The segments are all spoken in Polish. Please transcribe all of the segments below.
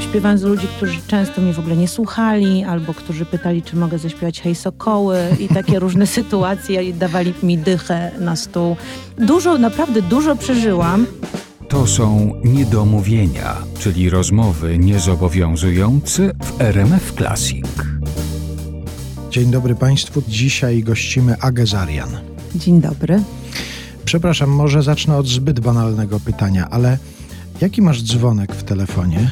Śpiewając do ludzi, którzy często mnie w ogóle nie słuchali, albo którzy pytali, czy mogę zaśpiewać hej sokoły i takie różne sytuacje i dawali mi dychę na stół. Dużo, naprawdę dużo przeżyłam. To są niedomówienia, czyli rozmowy niezobowiązujące w RMF Classic. Dzień dobry Państwu. Dzisiaj gościmy Agę Zarian. Dzień dobry. Przepraszam, może zacznę od zbyt banalnego pytania, ale jaki masz dzwonek w telefonie?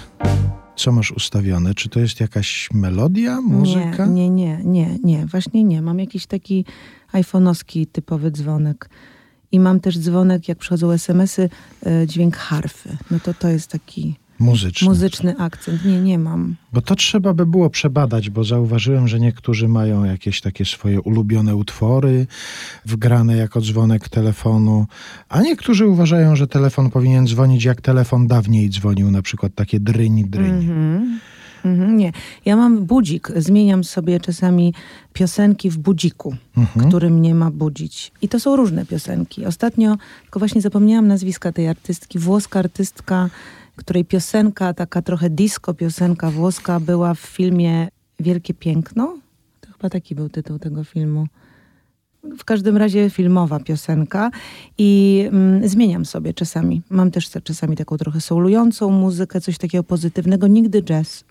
Co masz ustawione? Czy to jest jakaś melodia, muzyka? Nie, nie, nie, nie, nie. Właśnie nie. Mam jakiś taki iPhone'owski typowy dzwonek. I mam też dzwonek, jak przychodzą SMS-y, e, dźwięk harfy. No to to jest taki Muzyczny. muzyczny akcent. Nie, nie mam. Bo to trzeba by było przebadać, bo zauważyłem, że niektórzy mają jakieś takie swoje ulubione utwory wgrane jako dzwonek telefonu, a niektórzy uważają, że telefon powinien dzwonić jak telefon dawniej dzwonił, na przykład takie dryń, dryń. Mhm. Mhm, nie. Ja mam budzik. Zmieniam sobie czasami piosenki w budziku, Mhm. który mnie ma budzić. I to są różne piosenki. Ostatnio, tylko właśnie zapomniałam nazwiska tej artystki, włoska artystka, której piosenka, taka trochę disco piosenka włoska była w filmie Wielkie Piękno. To chyba taki był tytuł tego filmu. W każdym razie filmowa piosenka i mm, zmieniam sobie czasami. Mam też te- czasami taką trochę soulującą muzykę, coś takiego pozytywnego, nigdy jazz.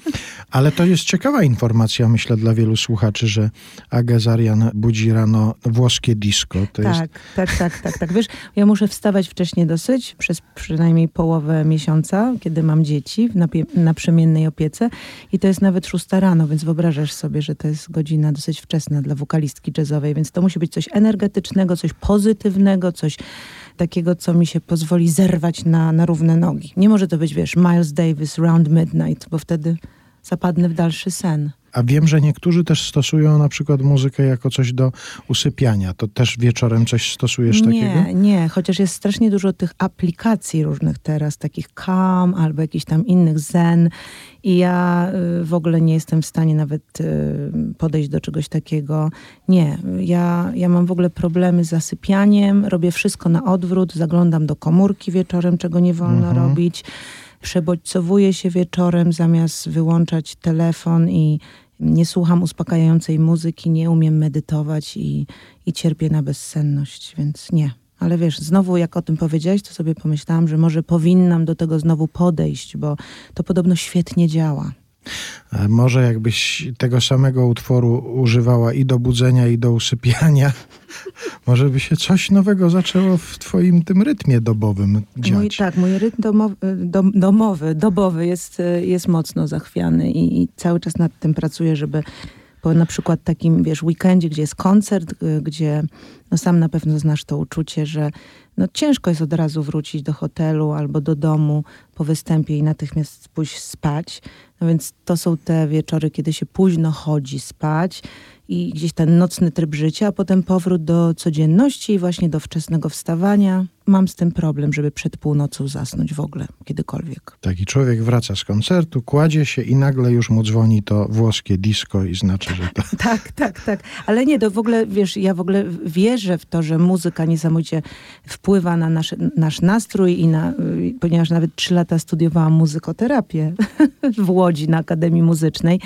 Ale to jest ciekawa informacja, myślę, dla wielu słuchaczy, że Aga Zarian budzi rano włoskie disco. To jest Tak, tak, tak, tak, tak. Wiesz, ja muszę wstawać wcześniej dosyć, przez przynajmniej połowę miesiąca, kiedy mam dzieci w napie- naprzemiennej opiece i to jest nawet szósta rano, więc wyobrażasz sobie, że to jest godzina dosyć wczesna dla wokalistki jazzowej, więc to musi być coś energetycznego, coś pozytywnego, coś takiego, co mi się pozwoli zerwać na, na równe nogi. Nie może to być, wiesz, Miles Davis, Round Midnight, bo wtedy zapadnę w dalszy sen. A wiem, że niektórzy też stosują na przykład muzykę jako coś do usypiania. To też wieczorem coś stosujesz takiego? Nie, nie, chociaż jest strasznie dużo tych aplikacji różnych teraz, takich Calm albo jakichś tam innych Zen i ja y, w ogóle nie jestem w stanie nawet y, podejść do czegoś takiego. Nie, ja, ja mam w ogóle problemy z zasypianiem, robię wszystko na odwrót, zaglądam do komórki wieczorem, czego nie wolno Mhm. robić, przebodźcowuję się wieczorem zamiast wyłączać telefon i nie słucham uspokajającej muzyki, nie umiem medytować i, i cierpię na bezsenność, więc nie. Ale wiesz, znowu jak o tym powiedziałeś, to sobie pomyślałam, że może powinnam do tego znowu podejść, bo to podobno świetnie działa. A może jakbyś tego samego utworu używała i do budzenia, i do usypiania, może by się coś nowego zaczęło w twoim tym rytmie dobowym dziać. Mój, tak, mój rytm domowy, dom, domowy, dobowy jest, y, jest mocno zachwiany i, i cały czas nad tym pracuję, żeby po na przykład takim, wiesz, weekendzie, gdzie jest koncert, gdzie no sam na pewno znasz to uczucie, że no ciężko jest od razu wrócić do hotelu albo do domu po występie i natychmiast pójść spać. No więc to są te wieczory, kiedy się późno chodzi spać i gdzieś ten nocny tryb życia, a potem powrót do codzienności i właśnie do wczesnego wstawania. Mam z tym problem, żeby przed północą zasnąć w ogóle, kiedykolwiek. Taki człowiek wraca z koncertu, kładzie się i nagle już mu dzwoni to włoskie disco i znaczy, że to... Tak, tak, tak. Ale nie, to w ogóle, wiesz, ja w ogóle wierzę w to, że muzyka niesamowicie wpływa na nasz, nasz nastrój i na, y, ponieważ nawet trzy lata studiowałam muzykoterapię w Łodzi na Akademii Muzycznej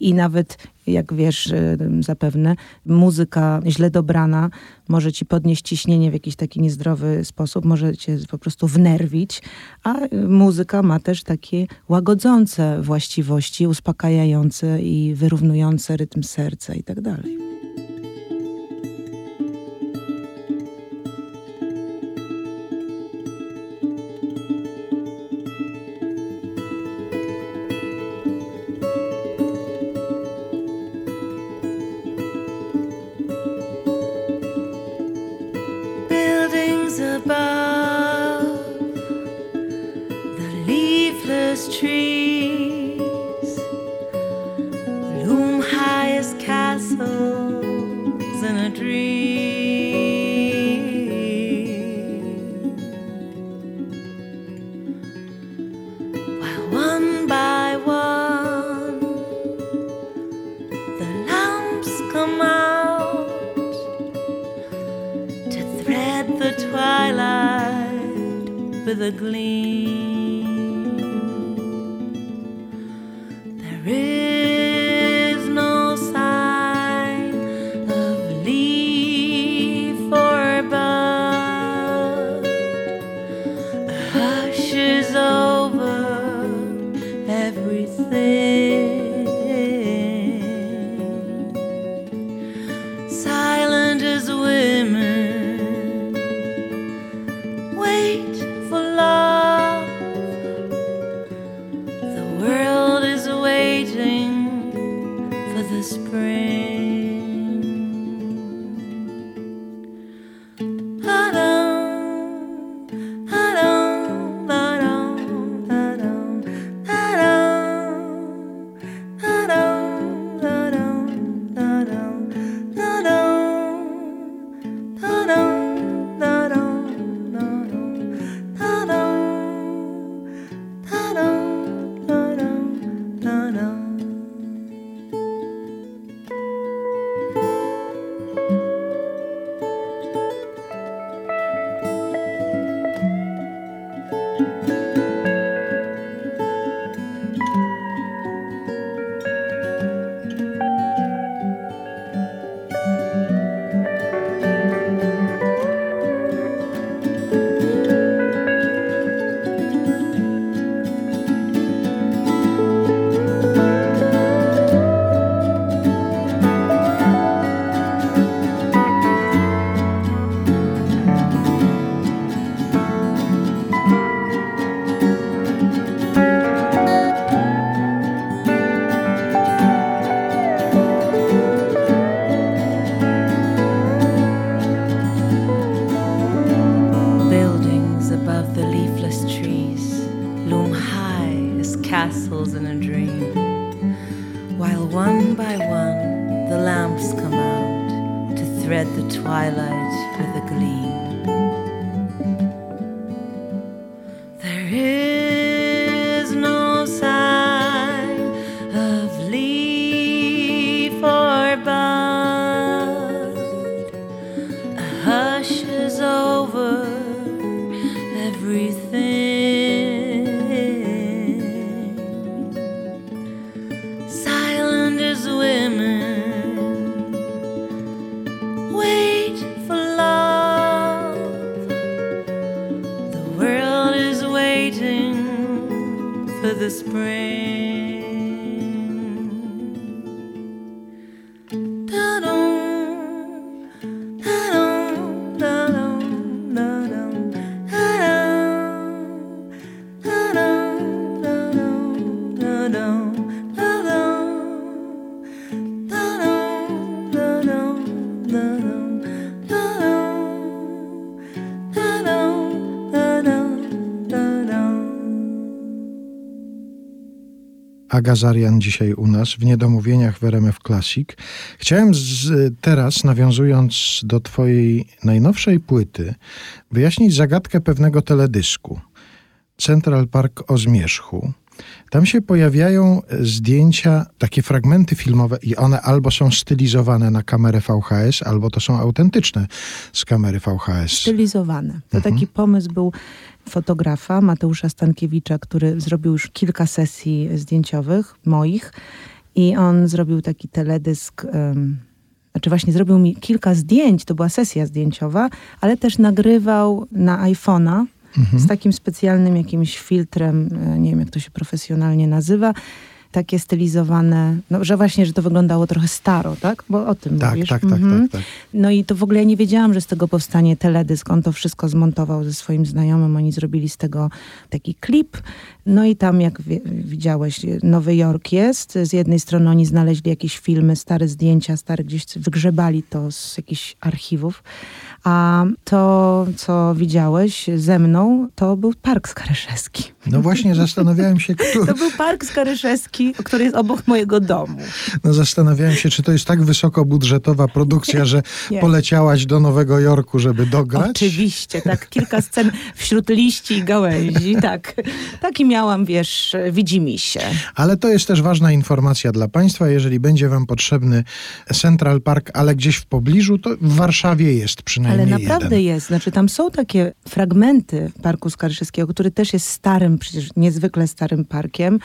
i nawet, jak wiesz y, zapewne, muzyka źle dobrana może ci podnieść ciśnienie w jakiś taki niezdrowy sposób, może cię po prostu wnerwić, a muzyka ma też takie łagodzące właściwości, uspokajające i wyrównujące rytm serca i tak dalej. With a gleam. Aga Zarian dzisiaj u nas w Niedomówieniach w RMF Classic. Chciałem z, teraz, nawiązując do twojej najnowszej płyty, wyjaśnić zagadkę pewnego teledysku. Central Park o Zmierzchu. Tam się pojawiają zdjęcia, takie fragmenty filmowe i one albo są stylizowane na kamerę VHS, albo to są autentyczne z kamery VHS. stylizowane. To taki pomysł był fotografa Mateusza Stankiewicza, który zrobił już kilka sesji zdjęciowych moich i on zrobił taki teledysk. Um, znaczy właśnie zrobił mi kilka zdjęć, to była sesja zdjęciowa, ale też nagrywał na iPhone'a z takim specjalnym jakimś filtrem, e, nie wiem jak to się profesjonalnie nazywa, takie stylizowane, no, że właśnie, że to wyglądało trochę staro, tak? Bo o tym Tak, mówisz. tak, tak, Mhm. tak, tak. No i to w ogóle ja nie wiedziałam, że z tego powstanie teledysk. On to wszystko zmontował ze swoim znajomym. Oni zrobili z tego taki klip. No i tam, jak wie, widziałeś, Nowy Jork jest. Z jednej strony oni znaleźli jakieś filmy, stare zdjęcia, stare gdzieś wygrzebali to z jakichś archiwów. A to, co widziałeś ze mną, to był Park Skaryszewski. No właśnie zastanawiałem się, który, To był Park Skaryszewski, który jest obok mojego domu. no zastanawiałem się, czy to jest tak wysokobudżetowa produkcja, że Nie. poleciałaś do Nowego Jorku, żeby dograć? Oczywiście, tak. Kilka scen wśród liści i gałęzi, tak. Taki miałam, wiesz, widzi się. Ale to jest też ważna informacja dla Państwa. Jeżeli będzie Wam potrzebny Central Park, ale gdzieś w pobliżu, to w Warszawie jest przynajmniej Ale naprawdę jeden. jest. Znaczy tam są takie fragmenty Parku Skaryszewskiego, który też jest starym, przecież niezwykle starym parkiem,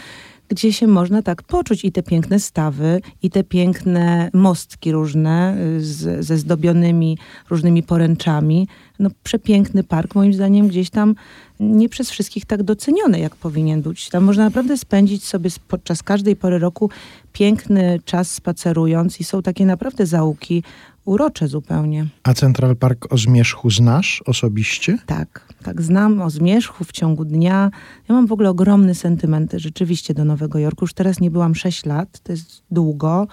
gdzie się można tak poczuć i te piękne stawy, i te piękne mostki różne y, z, ze zdobionymi różnymi poręczami. No przepiękny park, moim zdaniem gdzieś tam nie przez wszystkich tak doceniony, jak powinien być. Tam można naprawdę spędzić sobie podczas każdej pory roku piękny czas spacerując i są takie naprawdę zaułki urocze zupełnie. A Central Park o Zmierzchu znasz osobiście? Tak, tak znam o Zmierzchu w ciągu dnia. Ja mam w ogóle ogromny sentyment rzeczywiście do Nowego Jorku. Już teraz nie byłam 6 lat, to jest długo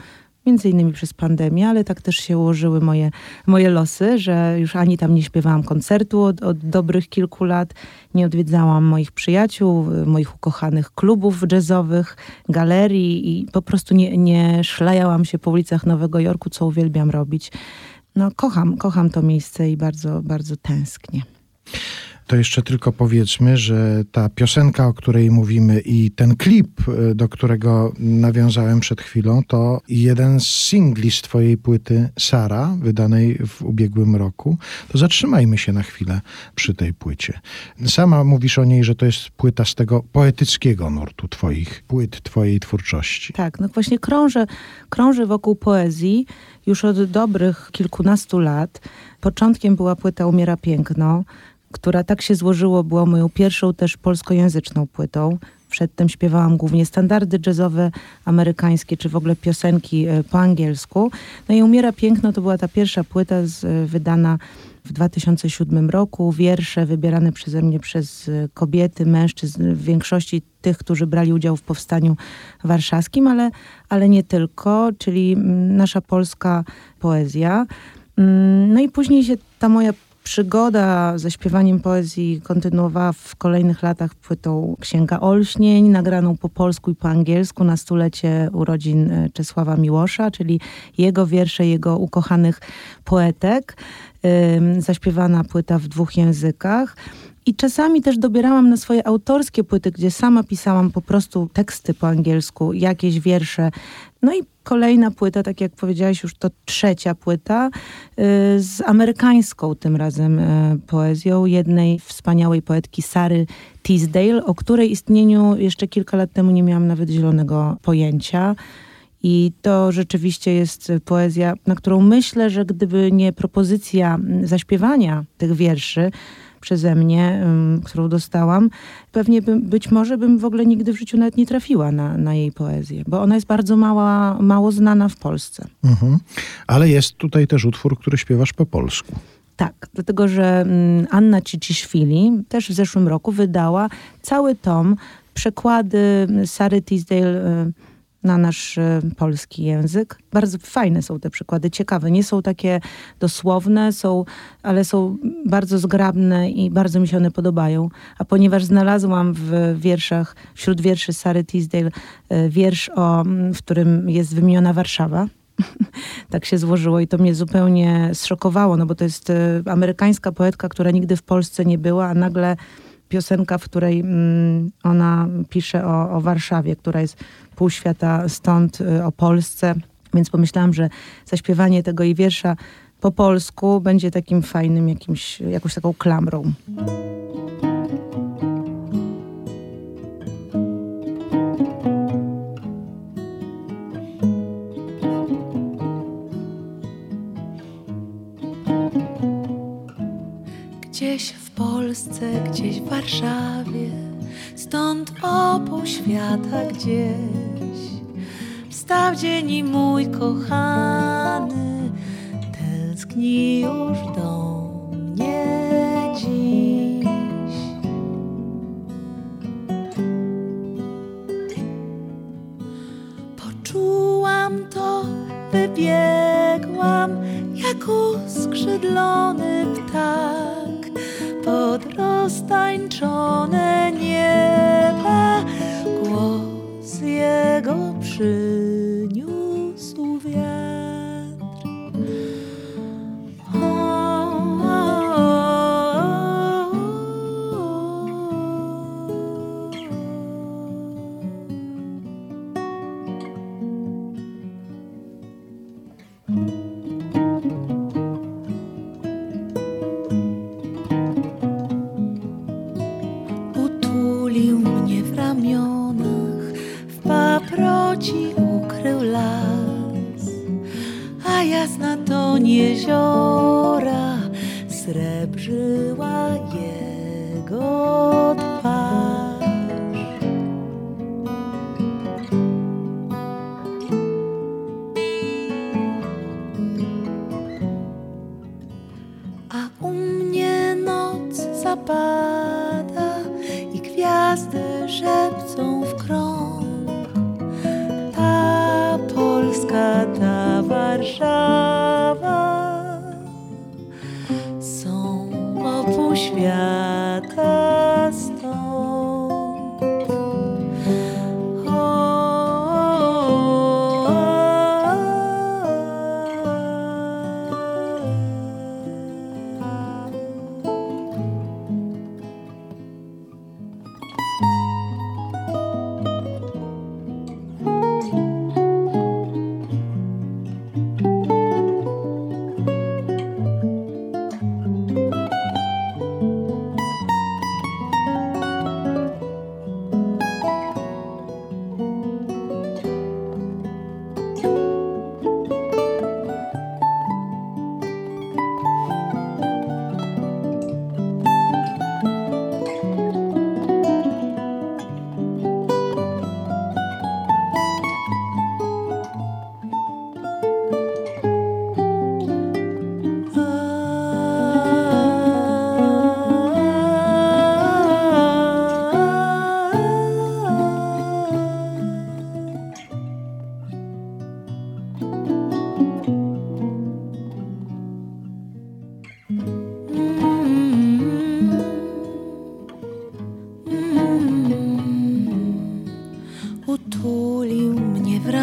między innymi przez pandemię, ale tak też się ułożyły moje, moje losy, że już ani tam nie śpiewałam koncertu od, od dobrych kilku lat, nie odwiedzałam moich przyjaciół, moich ukochanych klubów jazzowych, galerii i po prostu nie, nie szlajałam się po ulicach Nowego Jorku, co uwielbiam robić. No kocham, kocham to miejsce i bardzo, bardzo tęsknię to jeszcze tylko powiedzmy, że ta piosenka, o której mówimy i ten klip, e, do którego nawiązałem przed chwilą, to jeden z singli z twojej płyty Sara, wydanej w ubiegłym roku. To zatrzymajmy się na chwilę przy tej płycie. Sama mówisz o niej, że to jest płyta z tego poetyckiego nurtu twoich płyt, twojej twórczości. Tak, no właśnie krążę, krążę wokół poezji już od dobrych kilkunastu lat. Początkiem była płyta Umiera Piękno, która tak się złożyło, była moją pierwszą też polskojęzyczną płytą. Przedtem śpiewałam głównie standardy jazzowe, amerykańskie, czy w ogóle piosenki e, po angielsku. No i Umiera Piękno to była ta pierwsza płyta z, e, wydana w 2007 roku. Wiersze wybierane przeze mnie przez e, kobiety, mężczyzn, w większości tych, którzy brali udział w powstaniu warszawskim, ale, ale nie tylko, czyli mm, nasza polska poezja. Mm, no i później się ta moja przygoda ze śpiewaniem poezji kontynuowała w kolejnych latach płytą Księga Olśnień, nagraną po polsku i po angielsku na stulecie urodzin e, Czesława Miłosza, czyli jego wiersze, jego ukochanych poetek. Zaśpiewana płyta w dwóch językach. I czasami też dobierałam na swoje autorskie płyty, gdzie sama pisałam po prostu teksty po angielsku, jakieś wiersze. No i kolejna płyta, tak jak powiedziałaś, już to trzecia płyta y, z amerykańską tym razem y, poezją jednej wspaniałej poetki Sary Teasdale, o której istnieniu jeszcze kilka lat temu nie miałam nawet zielonego pojęcia. I to rzeczywiście jest poezja, na którą myślę, że gdyby nie propozycja zaśpiewania tych wierszy, przeze mnie, um, którą dostałam, pewnie bym, być może bym w ogóle nigdy w życiu nawet nie trafiła na, na jej poezję, bo ona jest bardzo mała, mało znana w Polsce. Mhm. Ale jest tutaj też utwór, który śpiewasz po polsku. Tak, dlatego że um, Anna Ciciszwili też w zeszłym roku wydała cały tom, przekłady Sary Tisdale y, na nasz e, polski język. Bardzo fajne są te przykłady, ciekawe. Nie są takie dosłowne, są, ale są bardzo zgrabne i bardzo mi się one podobają. A ponieważ znalazłam w wierszach, wśród wierszy Sary Teasdale, e, wiersz, o, w którym jest wymieniona Warszawa, tak się złożyło i to mnie zupełnie zszokowało, no bo to jest e, amerykańska poetka, która nigdy w Polsce nie była, a nagle piosenka, w której mm, ona pisze o, o Warszawie, która jest pół świata stąd, y, o Polsce. Więc pomyślałam, że zaśpiewanie tego jej wiersza po polsku będzie takim fajnym, jakimś, jakąś taką klamrą. Gdzieś Polsce, gdzieś w Warszawie, stąd o pół świata gdzieś. Wstaw dzień mój kochany, tęskni już do mnie dziś. Poczułam to, wybiegłam jak uskrzydlony ptak pod roztańczone nieba głos jego przyniósł wiatr.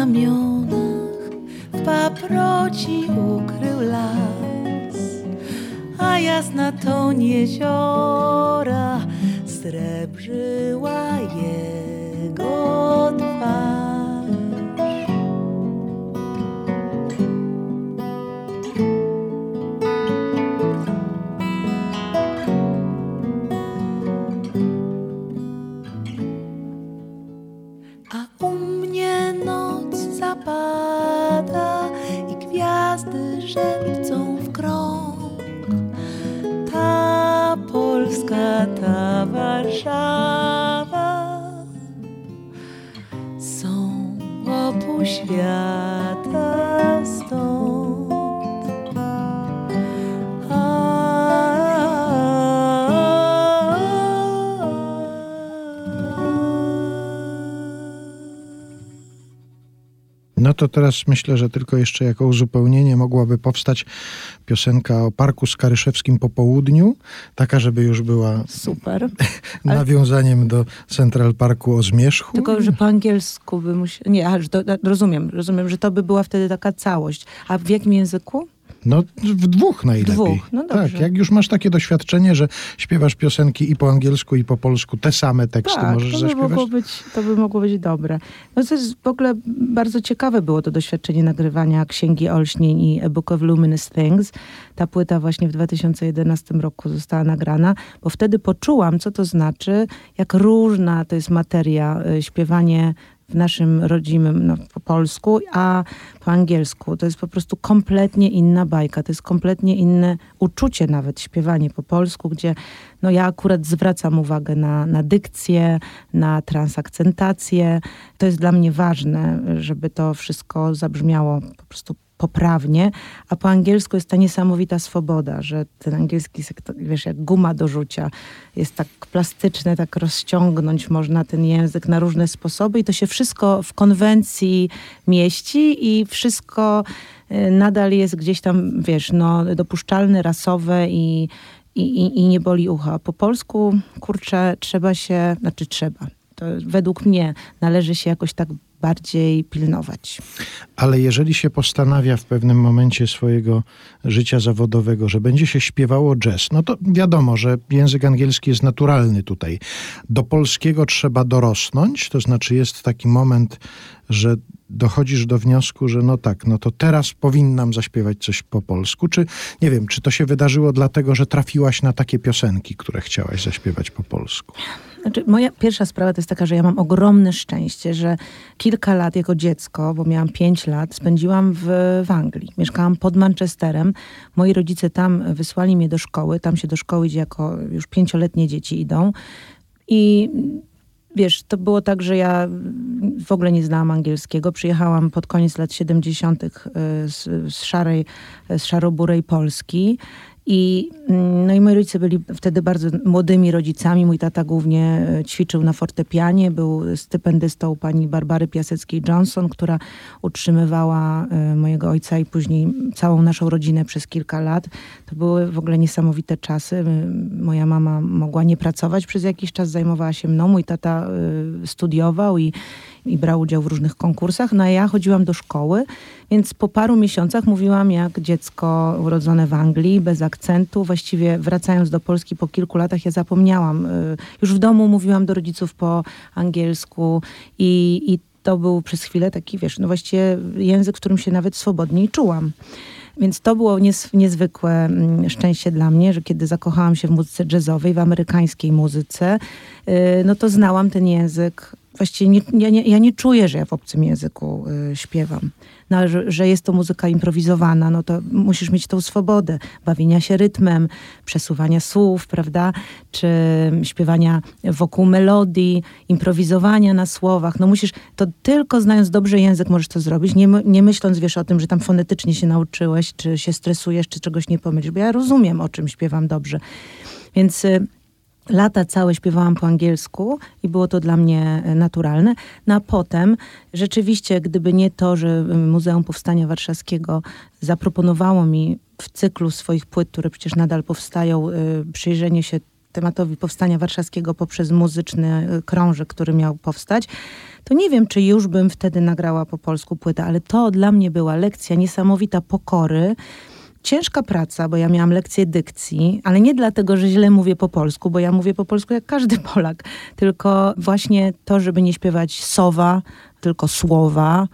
Ramionach, w paproci ukrył las, a jasna toń jeziora srebrzyła jego twarz. yeah. No to teraz myślę, że tylko jeszcze jako uzupełnienie mogłaby powstać piosenka o Parku Skaryszewskim po południu, taka, żeby już była Super. nawiązaniem do Central Parku o zmierzchu. Tylko, że po angielsku by musiał... Nie, a, że to, rozumiem, rozumiem, że to by była wtedy taka całość. A w jakim języku? No w dwóch najlepiej. dwóch, no dobrze. Tak, jak już masz takie doświadczenie, że śpiewasz piosenki i po angielsku i po polsku, te same teksty tak, możesz to by, zaśpiewać. mogło być, to by mogło być dobre. No to jest w ogóle bardzo ciekawe było to doświadczenie nagrywania Księgi Olśnień i A Book of Luminous Things. Ta płyta właśnie w 2011 roku została nagrana, bo wtedy poczułam, co to znaczy, jak różna to jest materia, y, śpiewanie naszym rodzimym, no, po polsku, a po angielsku. To jest po prostu kompletnie inna bajka. To jest kompletnie inne uczucie nawet, śpiewanie po polsku, gdzie no ja akurat zwracam uwagę na, na dykcję, na transakcentację. To jest dla mnie ważne, żeby to wszystko zabrzmiało po prostu poprawnie, a po angielsku jest ta niesamowita swoboda, że ten angielski wiesz, jak guma do rzucia, jest tak plastyczny, tak rozciągnąć można ten język na różne sposoby i to się wszystko w konwencji mieści i wszystko y, nadal jest gdzieś tam, wiesz, no, dopuszczalne, rasowe i, i, i, i nie boli ucha. Po polsku, kurczę, trzeba się, znaczy trzeba, to według mnie należy się jakoś tak bardziej pilnować. Ale jeżeli się postanawia w pewnym momencie swojego życia zawodowego, że będzie się śpiewało jazz, no to wiadomo, że język angielski jest naturalny tutaj. Do polskiego trzeba dorosnąć, to znaczy jest taki moment, że dochodzisz do wniosku, że no tak, no to teraz powinnam zaśpiewać coś po polsku? Czy nie wiem, czy to się wydarzyło dlatego, że trafiłaś na takie piosenki, które chciałaś zaśpiewać po polsku? Znaczy, moja pierwsza sprawa to jest taka, że ja mam ogromne szczęście, że kilka lat jako dziecko, bo miałam pięć lat, spędziłam w, w Anglii. Mieszkałam pod Manchesterem. Moi rodzice tam wysłali mnie do szkoły. Tam się do szkoły idzie jako już pięcioletnie dzieci idą. I wiesz, to było tak, że ja w ogóle nie znałam angielskiego. Przyjechałam pod koniec lat 70. z, z szarej, z szaroburej Polski i, mm, no i moi rodzice byli wtedy bardzo młodymi rodzicami. Mój tata głównie e, ćwiczył na fortepianie, był stypendystą pani Barbary Piaseckiej-Johnson, która utrzymywała e, mojego ojca i później całą naszą rodzinę przez kilka lat. To były w ogóle niesamowite czasy. Moja mama mogła nie pracować przez jakiś czas, zajmowała się mną. Mój tata e, studiował i, i brał udział w różnych konkursach. No a ja chodziłam do szkoły, więc po paru miesiącach mówiłam jak dziecko urodzone w Anglii, bez akcentu. Właściwie wracając do Polski po kilku latach ja zapomniałam. Y, już w domu mówiłam do rodziców po angielsku i, i to był przez chwilę taki, wiesz, no właściwie język, w którym się nawet swobodniej czułam. Więc to było niezwykłe mm, szczęście dla mnie, że kiedy zakochałam się w muzyce jazzowej, w amerykańskiej muzyce, y, no to znałam ten język właściwie nie, ja, nie, ja nie czuję, że ja w obcym języku y, śpiewam. No, że, że, jest to muzyka improwizowana, no to musisz mieć tą swobodę bawienia się rytmem, przesuwania słów, prawda? Czy śpiewania wokół melodii, improwizowania na słowach. No musisz, to tylko znając dobrze język możesz to zrobić, nie, nie myśląc, wiesz, o tym, że tam fonetycznie się nauczyłeś, czy się stresujesz, czy czegoś nie pomylisz, bo ja rozumiem, o czym śpiewam dobrze. Więc... Y, Lata całe śpiewałam po angielsku i było to dla mnie e, naturalne. No a potem rzeczywiście, gdyby nie to, że Muzeum Powstania Warszawskiego zaproponowało mi w cyklu swoich płyt, które przecież nadal powstają, e, przyjrzenie się tematowi Powstania Warszawskiego poprzez muzyczny e, krążek, który miał powstać, to nie wiem, czy już bym wtedy nagrała po polsku płytę, ale to dla mnie była lekcja niesamowita pokory, ciężka praca, bo ja miałam lekcję dykcji, ale nie dlatego, że źle mówię po polsku, bo ja mówię po polsku jak każdy Polak, tylko właśnie to, żeby nie śpiewać sowa, tylko słowa,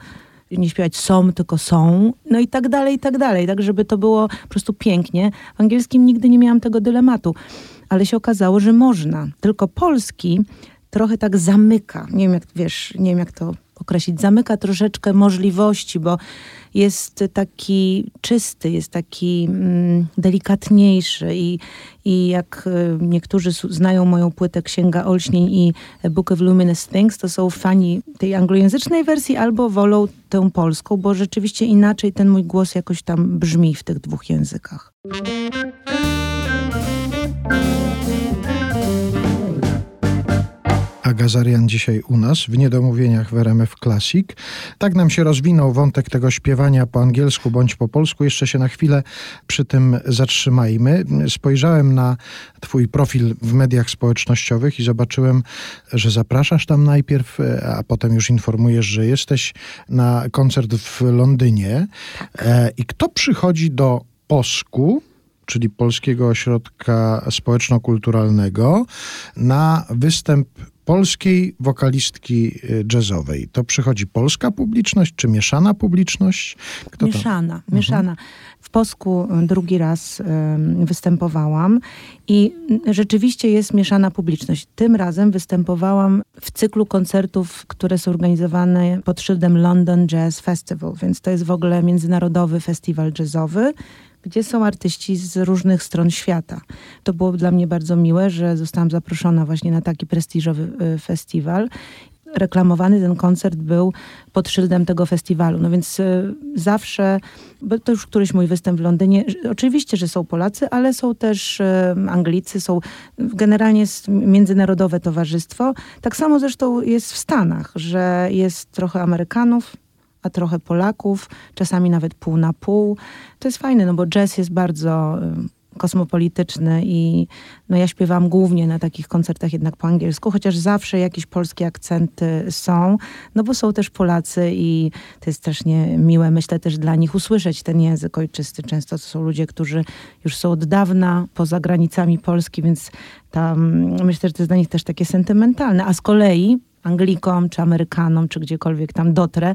nie śpiewać som, tylko są, no i tak dalej, i tak dalej, tak żeby to było po prostu pięknie. W angielskim nigdy nie miałam tego dylematu, ale się okazało, że można. Tylko polski trochę tak zamyka, nie wiem jak, wiesz, nie wiem jak to określić, zamyka troszeczkę możliwości, bo jest taki czysty, jest taki mm, delikatniejszy i, i jak y, niektórzy znają moją płytę Księga Olśnień i Book of Luminous Things, to są fani tej anglojęzycznej wersji albo wolą tę polską, bo rzeczywiście inaczej ten mój głos jakoś tam brzmi w tych dwóch językach. Gazarian dzisiaj u nas w Niedomówieniach w RMF Classic. Tak nam się rozwinął wątek tego śpiewania po angielsku bądź po polsku. Jeszcze się na chwilę przy tym zatrzymajmy. Spojrzałem na twój profil w mediach społecznościowych i zobaczyłem, że zapraszasz tam najpierw, a potem już informujesz, że jesteś na koncert w Londynie. E, I kto przychodzi do Posku, czyli Polskiego Ośrodka Społeczno-Kulturalnego, na występ polskiej wokalistki y, jazzowej. To przychodzi polska publiczność, czy mieszana publiczność? Kto mieszana, to? mieszana. Mhm. W Polsku y, drugi raz występowałam i rzeczywiście jest mieszana publiczność. Tym razem występowałam w cyklu koncertów, które są organizowane pod szyldem London Jazz Festival, więc to jest w ogóle międzynarodowy festiwal jazzowy, gdzie są artyści z różnych stron świata. To było dla mnie bardzo miłe, że zostałam zaproszona właśnie na taki prestiżowy y, festiwal reklamowany ten koncert był pod szyldem tego festiwalu. No więc y, zawsze, bo to już któryś mój występ w Londynie, oczywiście, że są Polacy, ale są też y, Anglicy, są generalnie jest międzynarodowe towarzystwo. Tak samo zresztą jest w Stanach, że jest trochę Amerykanów, a trochę Polaków, czasami nawet pół na pół. To jest fajne, no bo jazz jest bardzo kosmopolityczny i no ja śpiewam głównie na takich koncertach jednak po angielsku, chociaż zawsze jakieś polskie akcenty są, no bo są też Polacy i to jest strasznie miłe, myślę też dla nich usłyszeć ten język ojczysty. Często to są ludzie, którzy już są od dawna poza granicami Polski, więc tam myślę, że to jest dla nich też takie sentymentalne. A z kolei Anglikom, czy Amerykanom, czy gdziekolwiek tam dotrę,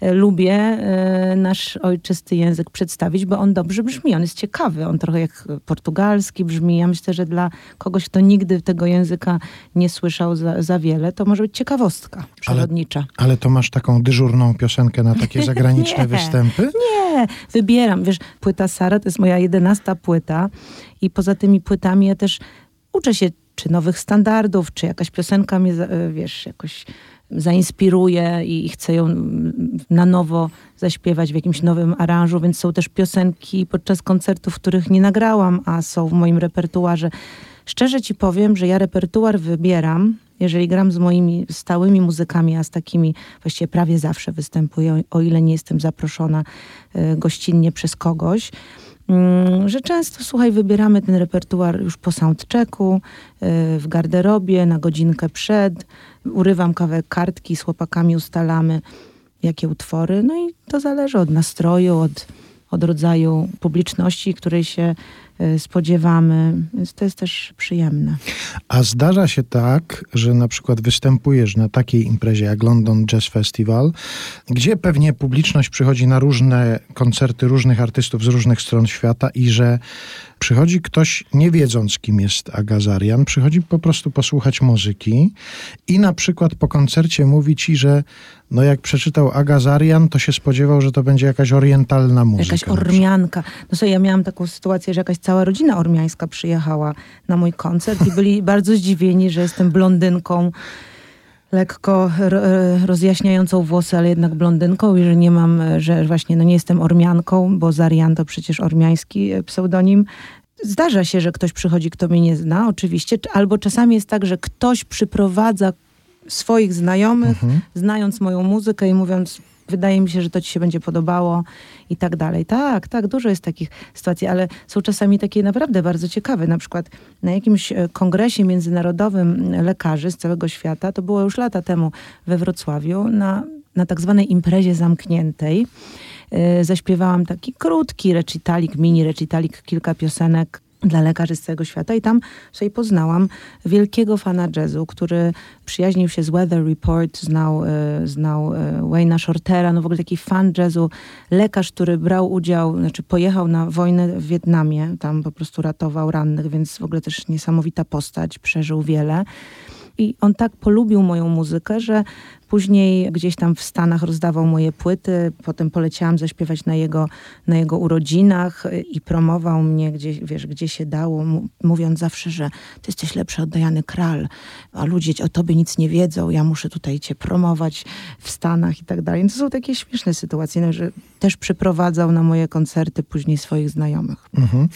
e, lubię e, nasz ojczysty język przedstawić, bo on dobrze brzmi, on jest ciekawy, on trochę jak portugalski brzmi. Ja myślę, że dla kogoś, kto nigdy tego języka nie słyszał za, za wiele, to może być ciekawostka przyrodnicza. Ale, ale to masz taką dyżurną piosenkę na takie zagraniczne występy? Nie, wybieram. Wiesz, płyta Sara to jest moja jedenasta płyta i poza tymi płytami ja też uczę się czy nowych standardów, czy jakaś piosenka mnie, e, wiesz, jakoś zainspiruje i chcę ją na nowo zaśpiewać w jakimś nowym aranżu, więc są też piosenki podczas koncertów, których nie nagrałam, a są w moim repertuarze. Szczerze ci powiem, że ja repertuar wybieram, jeżeli gram z moimi stałymi muzykami, a z takimi właściwie prawie zawsze występuję, o ile nie jestem zaproszona e, gościnnie przez kogoś, że często, słuchaj, wybieramy ten repertuar już po soundchecku, y, w garderobie, na godzinkę przed. Urywam kawałek kartki, z chłopakami ustalamy, jakie utwory. No i to zależy od nastroju, od, od rodzaju publiczności, której się spodziewamy, więc to jest też przyjemne. A zdarza się tak, że na przykład występujesz na takiej imprezie jak London Jazz Festival, gdzie pewnie publiczność przychodzi na różne koncerty różnych artystów z różnych stron świata i że przychodzi ktoś nie wiedząc kim jest Agazarian, przychodzi po prostu posłuchać muzyki i na przykład po koncercie mówi ci, że no jak przeczytał Agazarian, to się spodziewał, że to będzie jakaś orientalna muzyka. Jakaś ormianka. No sobie, ja miałam taką sytuację, że jakaś cała rodzina ormiańska przyjechała na mój koncert i byli bardzo zdziwieni, że jestem blondynką lekko rozjaśniającą włosy, ale jednak blondynką i że nie mam, że właśnie no nie jestem ormianką, bo Zarian to przecież ormiański e, pseudonim. Zdarza się, że ktoś przychodzi, kto mnie nie zna, oczywiście, albo czasami jest tak, że ktoś przyprowadza swoich znajomych, mhm. znając moją muzykę i mówiąc, wydaje mi się, że to ci się będzie podobało i tak dalej. Tak, tak, dużo jest takich sytuacji, ale są czasami takie naprawdę bardzo ciekawe. Na przykład na jakimś e, kongresie międzynarodowym lekarzy z całego świata, to było już lata temu we Wrocławiu, na, na tak zwanej imprezie zamkniętej, yy, zaśpiewałam taki krótki recitalik, mini recitalik, kilka piosenek dla lekarzy z całego świata i tam sobie poznałam wielkiego fana jazzu, który przyjaźnił się z Weather Report, znał, e, znał e, Wayne'a Shortera, no w ogóle taki fan jazzu, lekarz, który brał udział, znaczy pojechał na wojnę w Wietnamie, tam po prostu ratował rannych, więc w ogóle też niesamowita postać, przeżył wiele. I on tak polubił moją muzykę, że Później gdzieś tam w Stanach rozdawał moje płyty, potem poleciałam zaśpiewać na jego, na jego urodzinach i promował mnie gdzie, wiesz, gdzie się dało, mówiąc zawsze, że ty jesteś lepszy od Diany Kral, a ludzie o tobie nic nie wiedzą, ja muszę tutaj cię promować w Stanach i tak dalej. To są takie śmieszne sytuacje, no, że też przyprowadzał na moje koncerty później swoich znajomych. Mhm.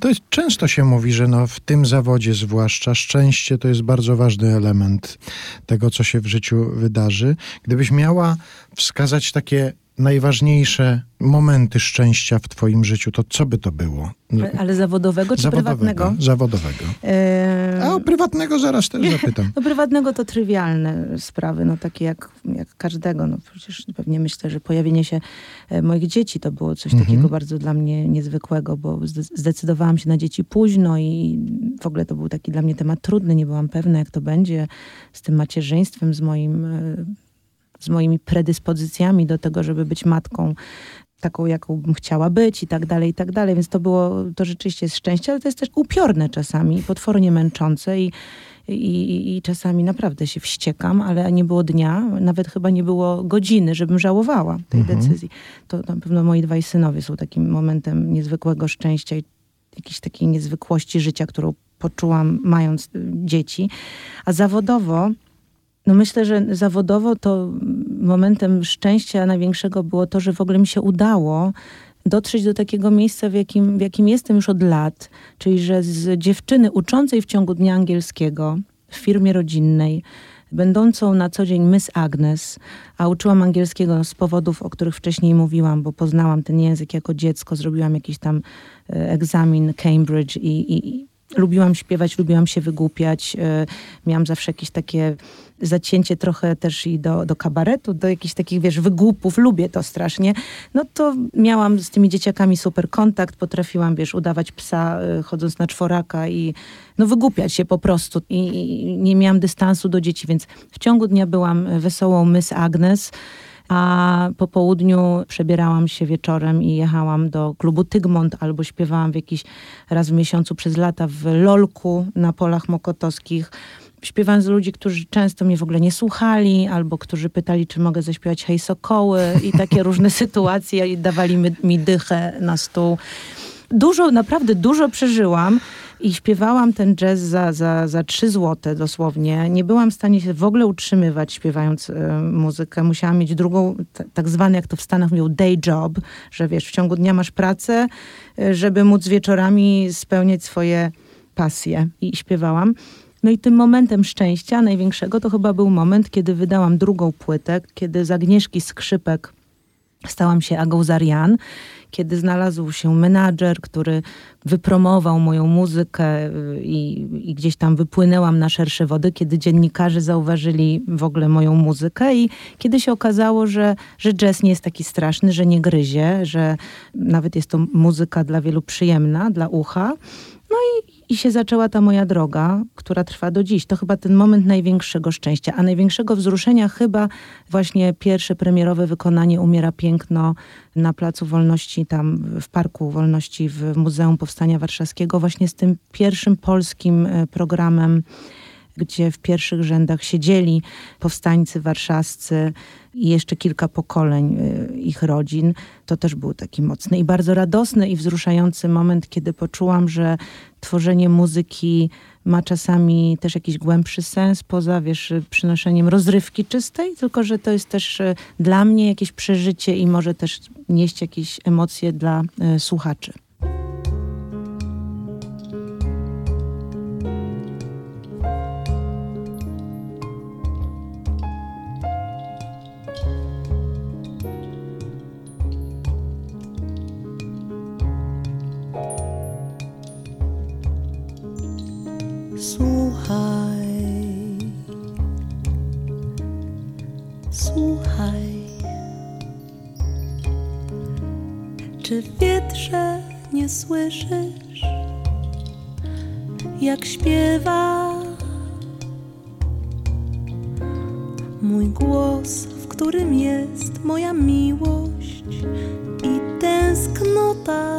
To jest, często się mówi, że no, w tym zawodzie zwłaszcza szczęście to jest bardzo ważny element tego, co się w życiu wydarzy. Gdybyś miała wskazać takie najważniejsze momenty szczęścia w twoim życiu, to co by to było? Ale zawodowego czy zawodowego, prywatnego? Zawodowego. E... A o prywatnego zaraz też zapytam. No prywatnego to trywialne sprawy, no takie jak, jak każdego. No przecież pewnie myślę, że pojawienie się e, moich dzieci to było coś mhm. takiego bardzo dla mnie niezwykłego, bo zdecydowałam się na dzieci późno i w ogóle to był taki dla mnie temat trudny. Nie byłam pewna, jak to będzie z tym macierzyństwem, z moim e, z moimi predyspozycjami do tego, żeby być matką taką, jaką bym chciała być i tak dalej, i tak dalej. Więc to było, to rzeczywiście jest szczęście, ale to jest też upiorne czasami, potwornie męczące i, i, i czasami naprawdę się wściekam, ale nie było dnia, nawet chyba nie było godziny, żebym żałowała tej mhm. decyzji. To na pewno moi dwaj synowie są takim momentem niezwykłego szczęścia i jakiejś takiej niezwykłości życia, którą poczułam mając dzieci. A zawodowo no myślę, że zawodowo to momentem szczęścia największego było to, że w ogóle mi się udało dotrzeć do takiego miejsca, w jakim, w jakim jestem już od lat, czyli że z dziewczyny uczącej w ciągu dnia angielskiego w firmie rodzinnej, będącą na co dzień Miss Agnes, a uczyłam angielskiego z powodów, o których wcześniej mówiłam, bo poznałam ten język jako dziecko, zrobiłam jakiś tam e, egzamin Cambridge i, i lubiłam śpiewać, lubiłam się wygłupiać. E, miałam zawsze jakieś takie zacięcie trochę też i do, do kabaretu, do jakichś takich, wiesz, wygłupów. Lubię to strasznie. No to miałam z tymi dzieciakami super kontakt. Potrafiłam, wiesz, udawać psa e, chodząc na czworaka i no wygłupiać się po prostu. I, I nie miałam dystansu do dzieci, więc w ciągu dnia byłam wesołą Miss Agnes a po południu przebierałam się wieczorem i jechałam do klubu Tygmont albo śpiewałam w jakiś raz w miesiącu przez lata w Lolku na polach mokotowskich. Śpiewając z ludzi, którzy często mnie w ogóle nie słuchali, albo którzy pytali, czy mogę zaśpiewać Hej Sokoły i takie różne sytuacje i dawali mi, mi dychę na stół. Dużo, naprawdę dużo przeżyłam i śpiewałam ten jazz za, za, za 3 złote dosłownie. Nie byłam w stanie się w ogóle utrzymywać śpiewając y, muzykę. Musiałam mieć drugą, tak zwany jak to w Stanach mówią day job, że wiesz, w ciągu dnia masz pracę, y, żeby móc wieczorami spełniać swoje pasje. I śpiewałam. No i tym momentem szczęścia największego to chyba był moment, kiedy wydałam drugą płytę, kiedy z Agnieszki Skrzypek stałam się Agą Zarian kiedy znalazł się menadżer, który wypromował moją muzykę y, i, i, gdzieś tam wypłynęłam na szersze wody, kiedy dziennikarze zauważyli w ogóle moją muzykę i kiedy się okazało, że, że jazz nie jest taki straszny, że nie gryzie, że nawet jest to muzyka dla wielu przyjemna, dla ucha. No i, i się zaczęła ta moja droga, która trwa do dziś. To chyba ten moment największego szczęścia, a największego wzruszenia chyba właśnie pierwsze premierowe wykonanie Umiera Piękno na Placu Wolności, tam w Parku Wolności w Muzeum Powstania Warszawskiego, właśnie z tym pierwszym polskim e, programem gdzie w pierwszych rzędach siedzieli powstańcy warszawscy i jeszcze kilka pokoleń y, ich rodzin. To też był taki mocny i bardzo radosny i wzruszający moment, kiedy poczułam, że tworzenie muzyki ma czasami też jakiś głębszy sens poza, wiesz, przynoszeniem rozrywki czystej, tylko że to jest też y, dla mnie jakieś przeżycie i może też nieść jakieś emocje dla y, słuchaczy. Słyszysz, jak śpiewa mój głos, w którym jest moja miłość i tęsknota?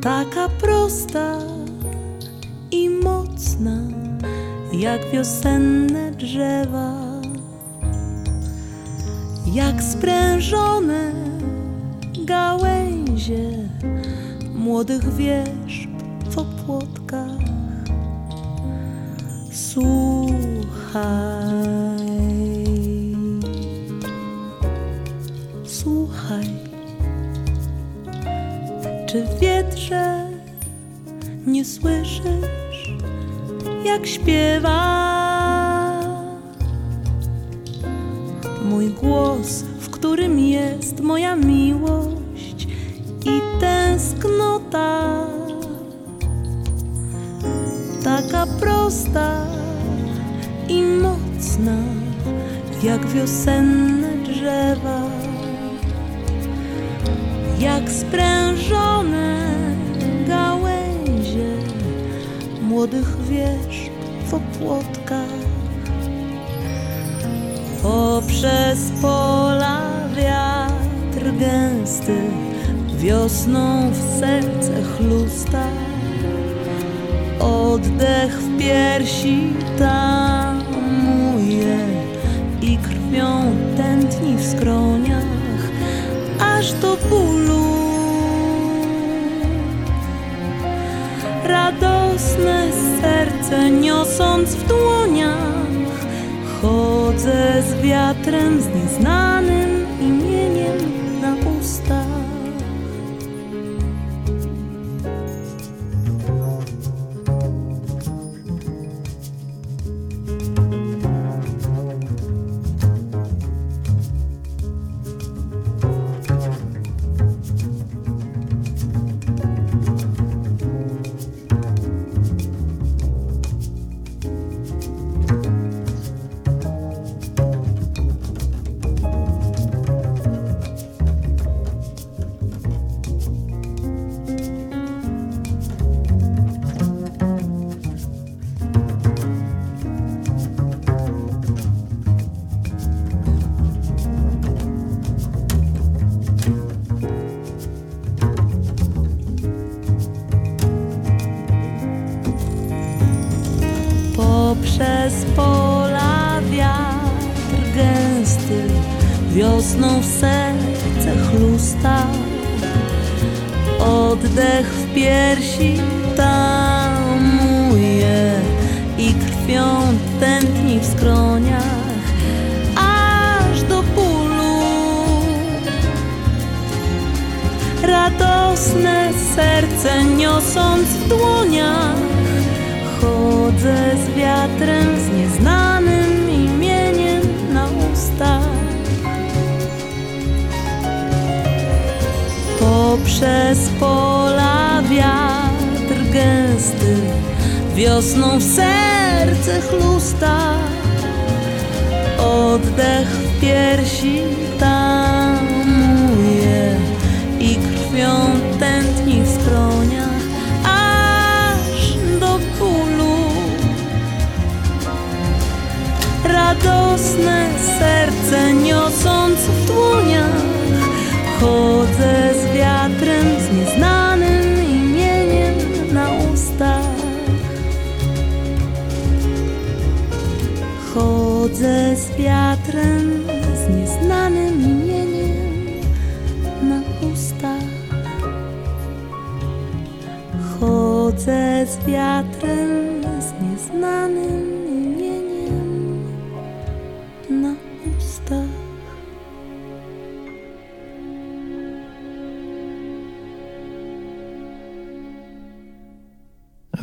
Taka prosta i mocna, jak wiosenne drzewa jak sprężone gałęzie młodych wierzb w opłotkach. Słuchaj, słuchaj, czy wietrze nie słyszysz, jak śpiewa? Piersi wiosną w serce chlusta. Oddech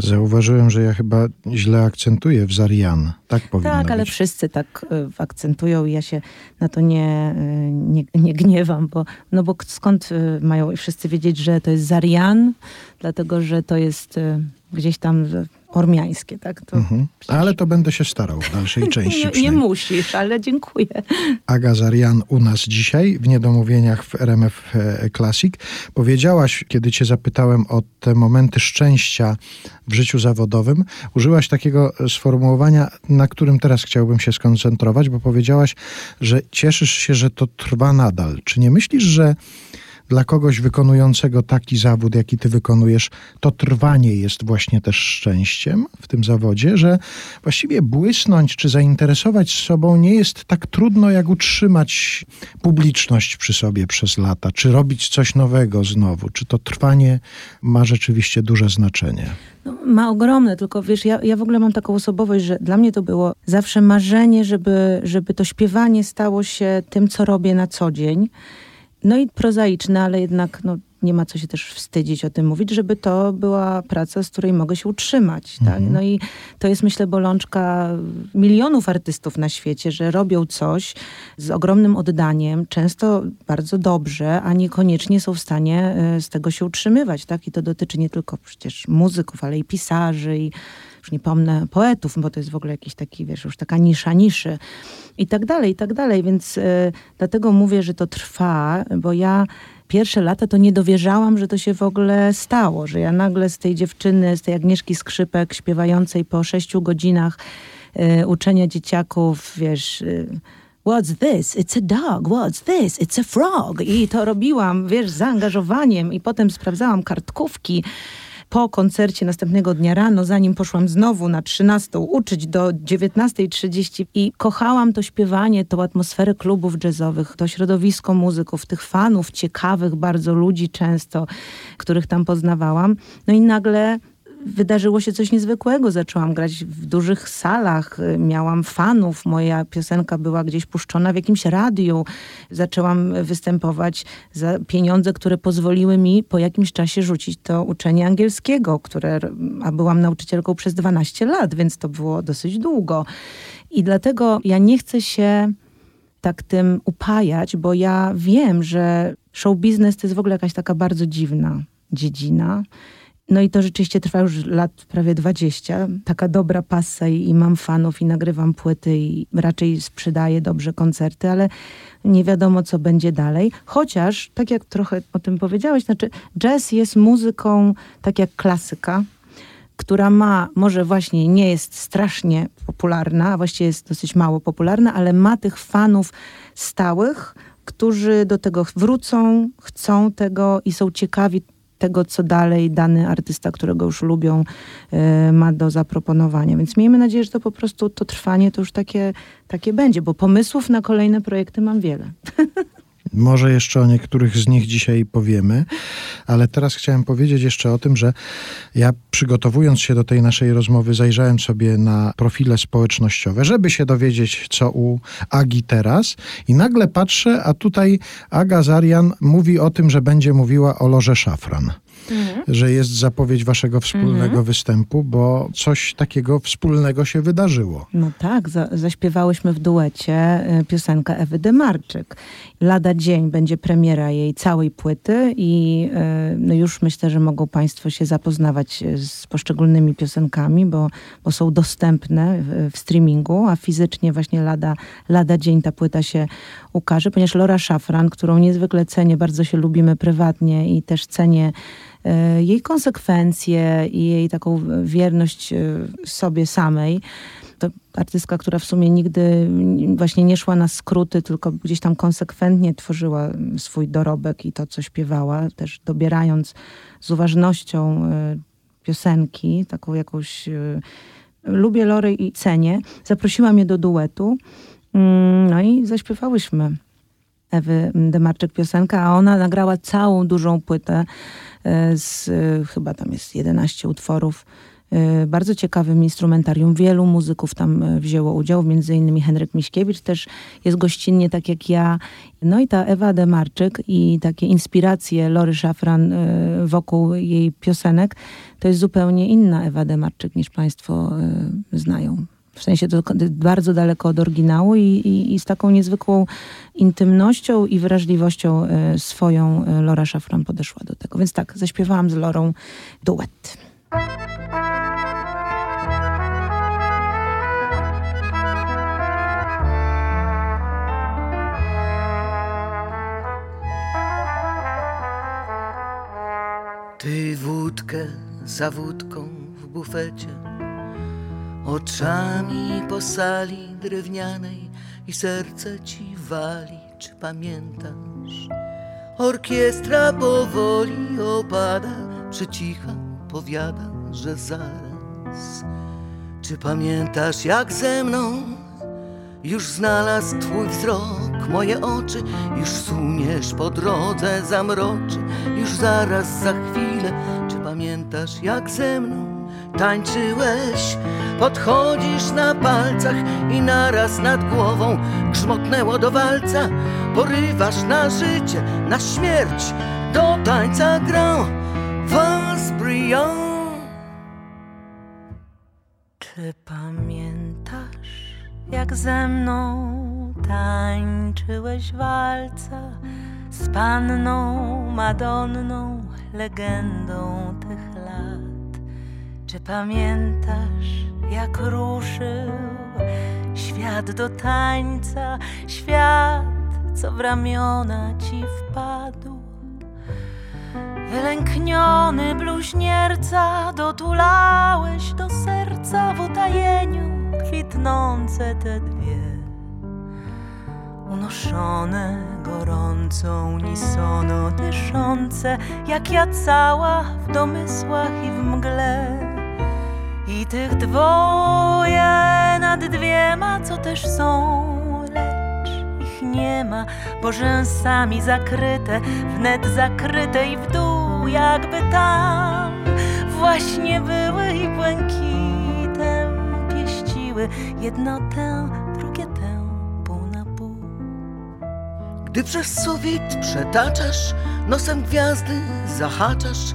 Zauważyłem, że ja chyba źle akcentuję w Zarian. Tak powinno Tak, ale być. wszyscy tak y, akcentują i ja się na to nie, y, nie, nie gniewam, bo, no bo skąd y, mają wszyscy wiedzieć, że to jest Zarian, dlatego że to jest gdzieś tam ormiańskie, tak? To Mhm. Ale to będę się starał w dalszej części. nie, nie musisz, ale dziękuję. Aga Zarian u nas dzisiaj w Niedomówieniach w RMF e, Classic. Powiedziałaś, kiedy cię zapytałem o te momenty szczęścia w życiu zawodowym, użyłaś takiego sformułowania, na którym teraz chciałbym się skoncentrować, bo powiedziałaś, że cieszysz się, że to trwa nadal. Czy nie myślisz, że dla kogoś wykonującego taki zawód, jaki ty wykonujesz, to trwanie jest właśnie też szczęściem w tym zawodzie, że właściwie błysnąć czy zainteresować sobą nie jest tak trudno, jak utrzymać publiczność przy sobie przez lata, czy robić coś nowego znowu, czy to trwanie ma rzeczywiście duże znaczenie. No, ma ogromne, tylko wiesz, ja, ja w ogóle mam taką osobowość, że dla mnie to było zawsze marzenie, żeby, żeby to śpiewanie stało się tym, co robię na co dzień. No i prozaiczne, ale jednak no, nie ma co się też wstydzić o tym mówić, żeby to była praca, z której mogę się utrzymać. Tak? No i to jest myślę bolączka milionów artystów na świecie, że robią coś z ogromnym oddaniem, często bardzo dobrze, a niekoniecznie są w stanie e, z tego się utrzymywać. Tak? I to dotyczy nie tylko przecież muzyków, ale i pisarzy i już nie pomnę poetów, bo to jest w ogóle jakiś taki, wiesz, już taka nisza niszy i tak dalej, i tak dalej. Więc e, dlatego mówię, że to trwa, bo ja pierwsze lata to nie dowierzałam, że to się w ogóle stało, że ja nagle z tej dziewczyny, z tej Agnieszki Skrzypek śpiewającej po sześciu godzinach e, uczenia dzieciaków, wiesz... E, What's this? It's a dog. What's this? It's a frog. I to robiłam, wiesz, z zaangażowaniem i potem sprawdzałam kartkówki po koncercie następnego dnia rano, zanim poszłam znowu na 13 uczyć do 19.30 i kochałam to śpiewanie, tą atmosferę klubów jazzowych, to środowisko muzyków, tych fanów ciekawych bardzo ludzi często, których tam poznawałam. No i nagle wydarzyło się coś niezwykłego. Zaczęłam grać w dużych salach, y, miałam fanów, moja piosenka była gdzieś puszczona w jakimś radiu. Zaczęłam występować za pieniądze, które pozwoliły mi po jakimś czasie rzucić to uczenie angielskiego, które, a byłam nauczycielką przez 12 lat, więc to było dosyć długo. I dlatego ja nie chcę się tak tym upajać, bo ja wiem, że show biznes to jest w ogóle jakaś taka bardzo dziwna dziedzina. No i to rzeczywiście trwa już lat prawie 20. Taka dobra pasa i, i mam fanów i nagrywam płyty i raczej sprzedaję dobrze koncerty, ale nie wiadomo co będzie dalej. Chociaż, tak jak trochę o tym powiedziałeś, znaczy jazz jest muzyką tak jak klasyka, która ma, może właśnie nie jest strasznie popularna, a właściwie jest dosyć mało popularna, ale ma tych fanów stałych, którzy do tego wrócą, chcą tego i są ciekawi tego, co dalej dany artysta, którego już lubią, e, ma do zaproponowania. Więc miejmy nadzieję, że to po prostu to trwanie to już takie, takie będzie, bo pomysłów na kolejne projekty mam wiele. Może jeszcze o niektórych z nich dzisiaj powiemy, ale teraz chciałem powiedzieć jeszcze o tym, że ja przygotowując się do tej naszej rozmowy, zajrzałem sobie na profile społecznościowe, żeby się dowiedzieć, co u Agi teraz. I nagle patrzę, a tutaj Aga Zarian mówi o tym, że będzie mówiła o Loże Szafran mhm. że jest zapowiedź waszego wspólnego mhm. występu, bo coś takiego wspólnego się wydarzyło. No tak, za, zaśpiewałyśmy w duecie y, piosenkę Ewy Demarczyk. Lada dzień będzie premiera jej całej płyty i y, no już myślę, że mogą państwo się zapoznawać y, z poszczególnymi piosenkami, bo, bo są dostępne w, w streamingu, a fizycznie właśnie lada, lada dzień ta płyta się ukaże, ponieważ Lora Szafran, którą niezwykle cenię, bardzo się lubimy prywatnie i też cenię E, jej konsekwencje i jej taką wierność e, sobie samej. To artystka, która w sumie nigdy właśnie nie szła na skróty, tylko gdzieś tam konsekwentnie tworzyła swój dorobek i to, co śpiewała, też dobierając z uważnością e, piosenki, taką jakąś... Lubię Lory i cenię. Zaprosiła mnie do duetu. Mm, no i zaśpiewałyśmy Ewy Demarczyk piosenkę, a ona nagrała całą dużą płytę E, z, e, chyba tam jest 11 utworów. E, bardzo ciekawym instrumentarium. Wielu muzyków tam wzięło udział, między innymi Henryk Miśkiewicz też jest gościnnie, tak jak ja. No i ta Ewa Demarczyk i takie inspiracje Lory Szafran wokół jej piosenek, to jest zupełnie inna Ewa Demarczyk niż państwo znają. W sensie bardzo daleko od oryginału i, i, i, z taką niezwykłą intymnością i wrażliwością e, swoją e, Lora Szafran podeszła do tego. Więc tak, zaśpiewałam z Lorą duet. Ty wódkę za wódką w bufecie Oczami po sali drewnianej i serce ci wali, czy pamiętasz? Orkiestra powoli opada, przycicha, powiada, że zaraz. Czy pamiętasz jak ze mną już znalazł twój wzrok moje oczy? Już suniesz po drodze zamroczy, już zaraz za chwilę. Czy pamiętasz jak ze mną tańczyłeś? Podchodzisz na palcach i naraz nad głową grzmotnęło do walca. Porywasz na życie, na śmierć, do tańca grą was. Czy pamiętasz, jak ze mną tańczyłeś walca z panną Madonną, legendą tych lat? Czy pamiętasz, jak ruszył świat do tańca, świat, co w ramiona ci wpadł. Wylękniony bluźnierca, dotulałeś do serca w utajeniu kwitnące te dwie. Unoszone gorącą, unisono dyszące, jak ja cała w domysłach i w mgle. I tych dwoje nad dwiema, co też są, lecz ich nie ma, bo rzęsami zakryte, wnet zakryte i w dół, jakby tam właśnie były i błękitem pieściły jedno tę, drugie tę, pół na pół. Gdy przez sufit przetaczasz, nosem gwiazdy zahaczasz,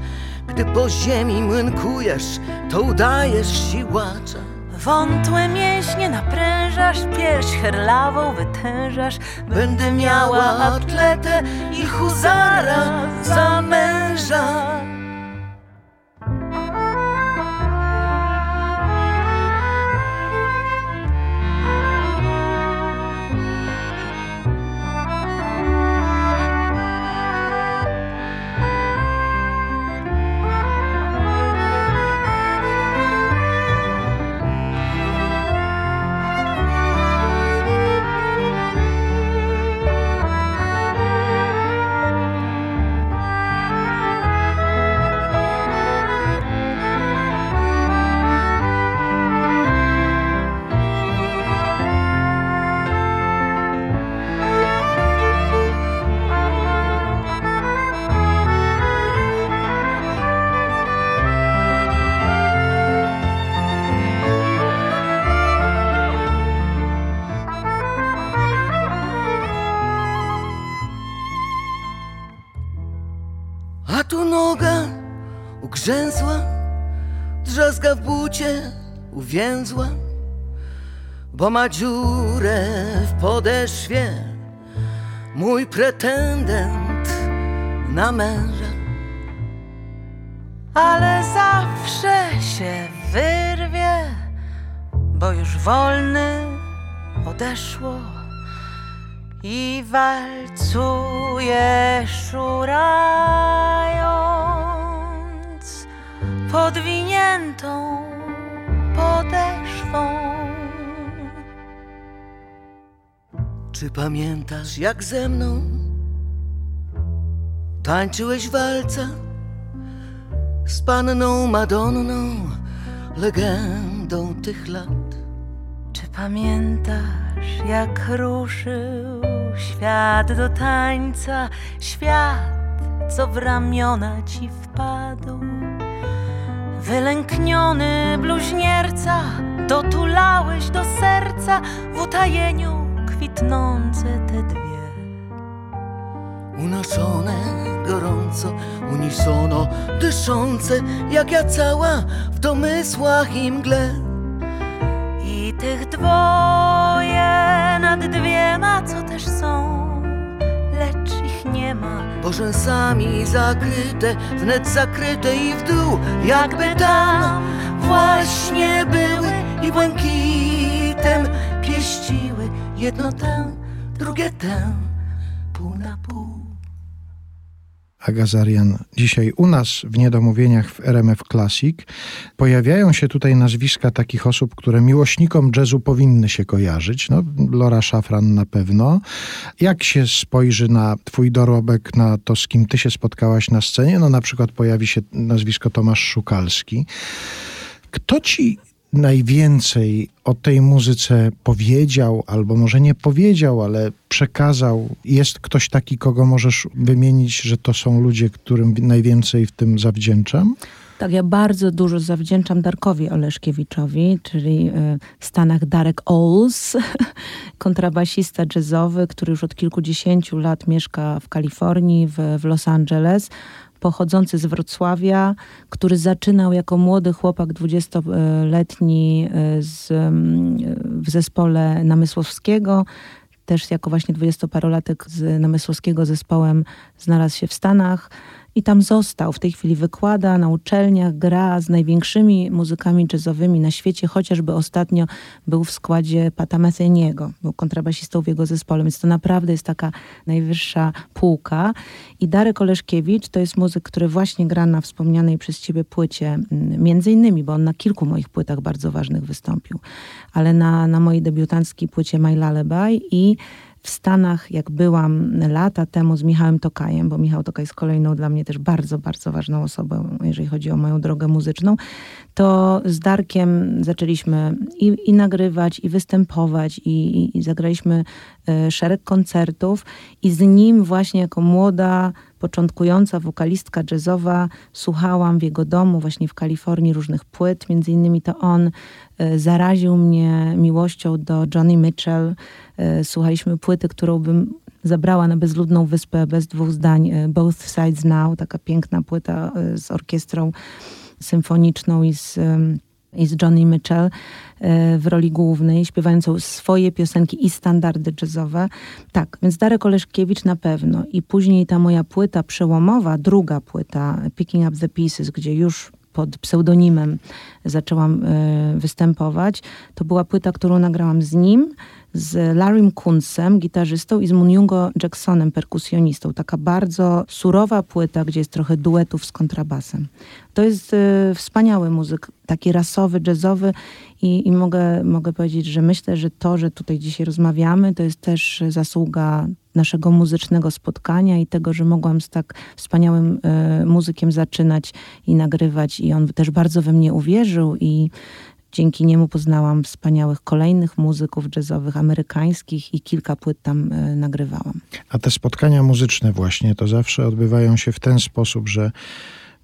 gdy po ziemi młynkujesz, to udajesz siłacza. Wątłe mięśnie naprężasz, pierś herlawą wytężasz. Będę miała atletę i huzara za męża. Bo ma dziurę w podeszwie. Mój pretendent na męża. Ale zawsze się wyrwie, bo już wolny odeszło i walcuje szurając podwiniętą podeszwą. Czy pamiętasz, jak ze mną tańczyłeś walca z panną Madonną, legendą tych lat? Czy pamiętasz, jak ruszył świat do tańca, świat, co w ramiona ci wpadł? Wylękniony bluźnierca, dotulałeś do serca w utajeniu kwitnące te dwie. Unoszone gorąco, unisono, dyszące, jak ja cała w domysłach i mgle. I tych dwoje nad dwiema, co też są, lecz ich nie ma. Bożęsami zakryte, wnet zakryte i w dół, jakby tam właśnie były i błękitem pieściły jedno tę, drugie tę, pół na pół. Agazarian. Dzisiaj u nas w Niedomówieniach w RMF Classic pojawiają się tutaj nazwiska takich osób, które miłośnikom jazzu powinny się kojarzyć. No, Lora Szafran na pewno. Jak się spojrzy na twój dorobek, na to, z kim ty się spotkałaś na scenie, no na przykład pojawi się nazwisko Tomasz Szukalski. Kto ci najwięcej o tej muzyce powiedział, albo może nie powiedział, ale przekazał? Jest ktoś taki, kogo możesz wymienić, że to są ludzie, którym najwięcej w tym zawdzięczam? Tak, ja bardzo dużo zawdzięczam Darkowi Oleszkiewiczowi, czyli e, w Stanach Darek Oles, kontrabasista jazzowy, który już od kilkudziesięciu lat mieszka w Kalifornii, w, w Los Angeles pochodzący z Wrocławia, który zaczynał jako młody chłopak, dwudziestoletni e, z, w zespole Namysłowskiego. Też jako właśnie dwudziestoparolatek z Namysłowskiego zespołem znalazł się w Stanach i tam został. W tej chwili wykłada na uczelniach, gra z największymi muzykami jazzowymi na świecie, chociażby ostatnio był w składzie Pata Metheniego, był kontrabasistą w jego zespole, więc to naprawdę jest taka najwyższa półka. I Darek Oleszkiewicz to jest muzyk, który właśnie gra na wspomnianej przez ciebie płycie, mm, między innymi, bo on na kilku moich płytach bardzo ważnych wystąpił, ale na, na mojej debiutanckiej płycie My Lullaby i w Stanach, jak byłam lata temu z Michałem Tokajem, bo Michał Tokaj jest kolejną dla mnie też bardzo, bardzo ważną osobą, jeżeli chodzi o moją drogę muzyczną, to z Darkiem zaczęliśmy i, i nagrywać, i występować, i, i, i zagraliśmy y, szereg koncertów i z nim właśnie jako młoda, początkująca wokalistka jazzowa. Słuchałam w jego domu właśnie w Kalifornii różnych płyt, między innymi to on y, zaraził mnie miłością do Johnny Mitchell, y, słuchaliśmy płyty, którą bym zabrała na bezludną wyspę bez dwóch zdań, Both Sides Now, taka piękna płyta z orkiestrą symfoniczną i z, i z Johnny Mitchell e, w roli głównej, śpiewającą swoje piosenki i standardy jazzowe. Tak, więc Darek Oleszkiewicz na pewno. I później ta moja płyta przełomowa, druga płyta, Picking Up the Pieces, gdzie już pod pseudonimem zaczęłam y, występować. To była płyta, którą nagrałam z nim, z Larrym Kunzem, gitarzystą i z Munjungo Jacksonem, perkusjonistą. Taka bardzo surowa płyta, gdzie jest trochę duetów z kontrabasem. To jest y, wspaniały muzyk, taki rasowy, jazzowy i, i mogę, mogę powiedzieć, że myślę, że to, że tutaj dzisiaj rozmawiamy, to jest też zasługa naszego muzycznego spotkania i tego, że mogłam z tak wspaniałym y, muzykiem zaczynać i nagrywać i on też bardzo we mnie uwierzył i dzięki niemu poznałam wspaniałych kolejnych muzyków jazzowych amerykańskich i kilka płyt tam y, nagrywałam. A te spotkania muzyczne właśnie to zawsze odbywają się w ten sposób, że